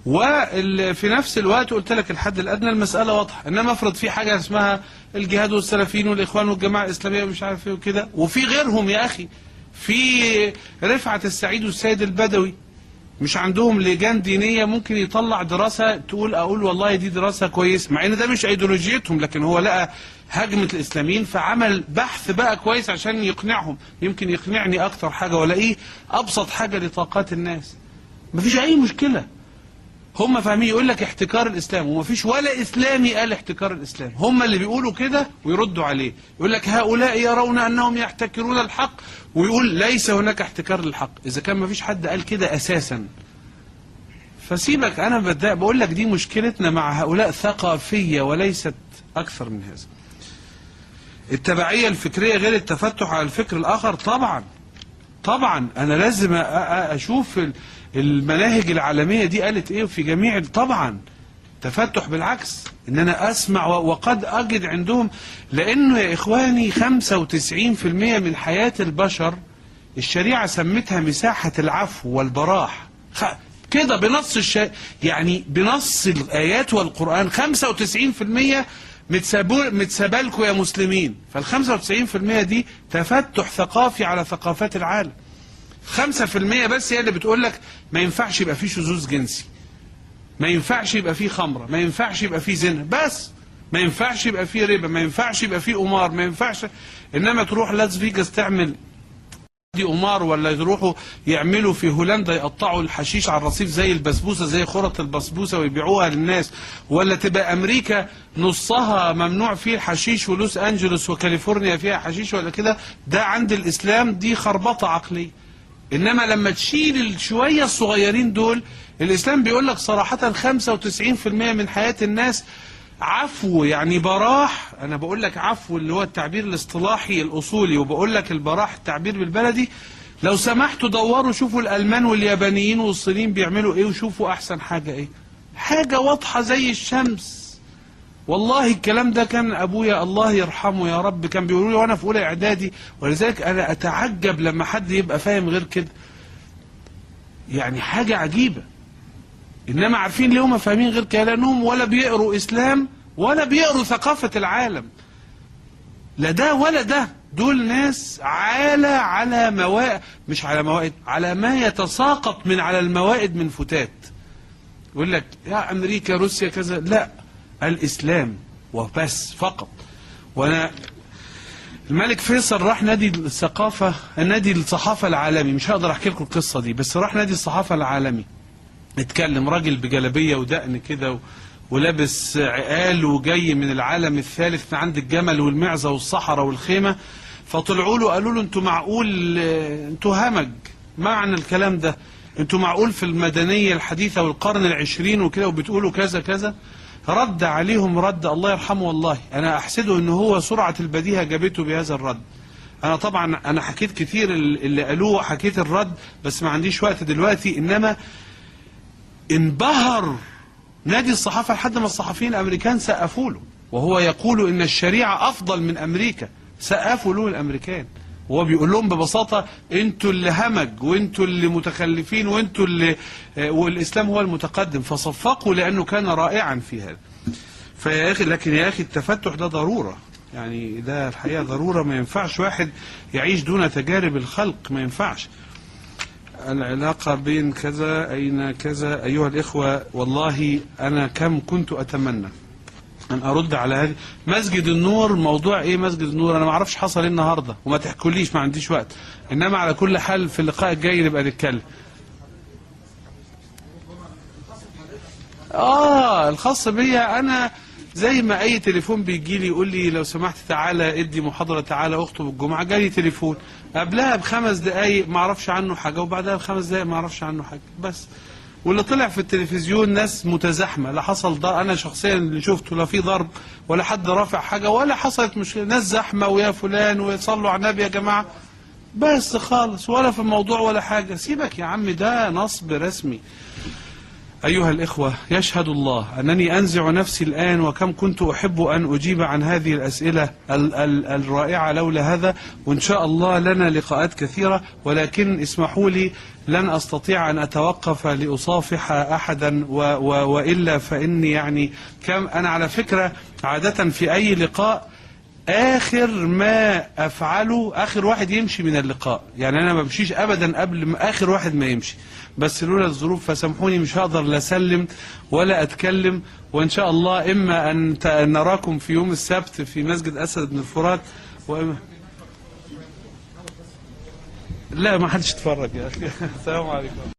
[SPEAKER 2] وفي نفس الوقت قلت لك الحد الأدنى المسألة واضحة. انما أفرض في حاجة اسمها الجهاد والسلفيين والإخوان والجماعة الإسلامية ومش عارف إيه وكده وفي غيرهم يا أخي في رفعت السعيد والسيد البدوي مش عندهم لجان دينية ممكن يطلع دراسة تقول أقول والله دي دراسة كويس مع إن ده مش إيديولوجيتهم لكن هو لقى هجمة الإسلاميين فعمل بحث بقى كويس عشان يقنعهم. يمكن يقنعني أكتر حاجة وألاقيه أبسط حاجة لطاقات الناس. مفيش أي مشكلة. هم فاهمين يقول لك احتكار الإسلام ومفيش ولا إسلامي قال احتكار الإسلام. هم اللي بيقولوا كده ويردوا عليه. يقول لك هؤلاء يرون أنهم يحتكرون الحق ويقول ليس هناك احتكار للحق. إذا كان مفيش حد قال كده أساسا. فسيبك أنا بقول لك دي مشكلتنا مع هؤلاء ثقافية وليست أكثر من هذا. التبعية الفكرية غير التفتح على الفكر الآخر؟ طبعا. طبعا. أنا لازم أشوف المناهج العالمية دي قالت إيه في جميع طبعا تفتح بالعكس إن أنا أسمع وقد أجد عندهم لأنه يا إخواني 95% من حياة البشر الشريعة سمتها مساحة العفو والبراح. كده بنص الش... يعني بنص الآيات والقرآن 95% متسابو- متسابلكوا يا مسلمين. فال 95% دي تفتح ثقافي على ثقافات العالم. 5% بس هي اللي بتقول لك ما ينفعش يبقى فيه شذوذ جنسي. ما ينفعش يبقى فيه خمرة ما ينفعش يبقى فيه زنا بس ما ينفعش يبقى فيه ربا ما ينفعش يبقى فيه قمار ما ينفعش. إنما تروح لاس فيجاس تعمل دي قمار ولا يروحوا يعملوا في هولندا يقطعوا الحشيش على الرصيف زي البسبوسة زي خرط البسبوسة ويبيعوها للناس. ولا تبقى أمريكا نصها ممنوع فيه الحشيش ولوس أنجلوس وكاليفورنيا فيها حشيش ولا كده؟ ده عند الإسلام دي خربطة عقلية. إنما لما تشيل الشويه الصغيرين دول الإسلام بيقول لك صراحة 95% من حياة الناس عفو يعني براح. أنا بقول لك عفو اللي هو التعبير الاصطلاحي الأصولي وبقول لك البراح التعبير بالبلدي. لو سمحتوا دوروا شوفوا الألمان واليابانيين والصينيين بيعملوا إيه وشوفوا أحسن حاجة إيه. حاجة واضحة زي الشمس. والله الكلام ده كان أبويا الله يرحمه يا رب كان بيقولوا لي وأنا في أولى إعدادي. ولذلك أنا أتعجب لما حد يبقى فاهم غير كده. يعني حاجة عجيبة. إنما عارفين ليه هم فاهمين غير كده؟ لأنهم ولا بيقروا إسلام ولا بيقروا ثقافة العالم. لا ده ولا ده. دول ناس عالة على موائد مش على موائد على ما يتساقط من على الموائد من فتات. يقول لك يا أمريكا روسيا كذا. لا. الإسلام وبس فقط. وأنا الملك فيصل راح نادي الثقافة نادي الصحافة العالمي. مش هقدر أحكي لكم القصة دي بس راح نادي الصحافة العالمي. اتكلم راجل بجلبية ودقن كده. ولابس عقال وجاي من العالم الثالث من عند الجمل والمعزة والصحراء والخيمة. فطلعوا له قالوا له أنتوا معقول أنتوا همج. معنى الكلام ده أنتوا معقول في المدنية الحديثة والقرن العشرين وكده وبتقولوا كذا كذا؟ رد عليهم رد الله يرحمه والله. أنا أحسده ان هو سرعة البديهة جابته بهذا الرد. أنا طبعا أنا حكيت كتير اللي قالوه حكيت الرد بس ما عنديش وقت دلوقتي. إنما انبهر نادي الصحافة لحد ما الصحفيين الأمريكان سقفوا له. وهو يقول إن الشريعة أفضل من أمريكا. سقفوا له الأمريكان. وهو بيقول لهم ببساطة أنتوا اللي همج وأنتوا اللي متخلفين وأنتوا اللي آه، والإسلام هو المتقدم فصفقوا لأنه كان رائعا في هذا. فيا أخي لكن يا أخي التفتح ده ضرورة. يعني ده الحقيقة ضرورة. ما ينفعش واحد يعيش دون تجارب الخلق ما ينفعش. العلاقة بين كذا أين كذا؟ أيها الإخوة والله أنا كم كنت أتمنى. أن أرد على هذه. مسجد النور موضوع إيه مسجد النور؟ أنا ما أعرفش حصل إيه النهاردة. وما تحكوليش ما عنديش وقت. إنما على كل حال في اللقاء الجاي نبقى نتكلم. آه الخاص بيا أنا زي ما أي تليفون بيجي لي يقول لي لو سمحت تعالى ادي محاضرة تعالى أخطب الجمعة جالي تليفون. قبلها بخمس دقايق ما أعرفش عنه حاجة وبعدها بخمس دقايق ما أعرفش عنه حاجة. بس. واللي طلع في التلفزيون ناس متزاحمة. لا حصل ضرب أنا شخصيا اللي شفته لا في ضرب ولا حد رافع حاجة ولا حصلت مشكلة ناس زحمة ويا فلان ويصلوا على النبي يا جماعة. بس خالص ولا في الموضوع ولا حاجة. سيبك يا عم ده نصب رسمي. أيها الإخوة يشهد الله أنني أنزع نفسي الآن وكم كنت أحب أن أجيب عن هذه الأسئلة ال ال الرائعة لولا هذا. وإن شاء الله لنا لقاءات كثيرة ولكن اسمحوا لي لن أستطيع أن أتوقف لأصافح أحدا و و وإلا فإني يعني كم أنا على فكرة عادة في أي لقاء آخر ما أفعله آخر واحد يمشي من اللقاء. يعني أنا ما بمشيش ابدا قبل آخر واحد ما يمشي. بس لولا الظروف فسامحوني مش هقدر لا أسلم ولا أتكلم. وإن شاء الله إما أن نراكم في يوم السبت في مسجد أسد بن الفرات. واما لا ما حدش اتفرج يا أخي. السلام عليكم.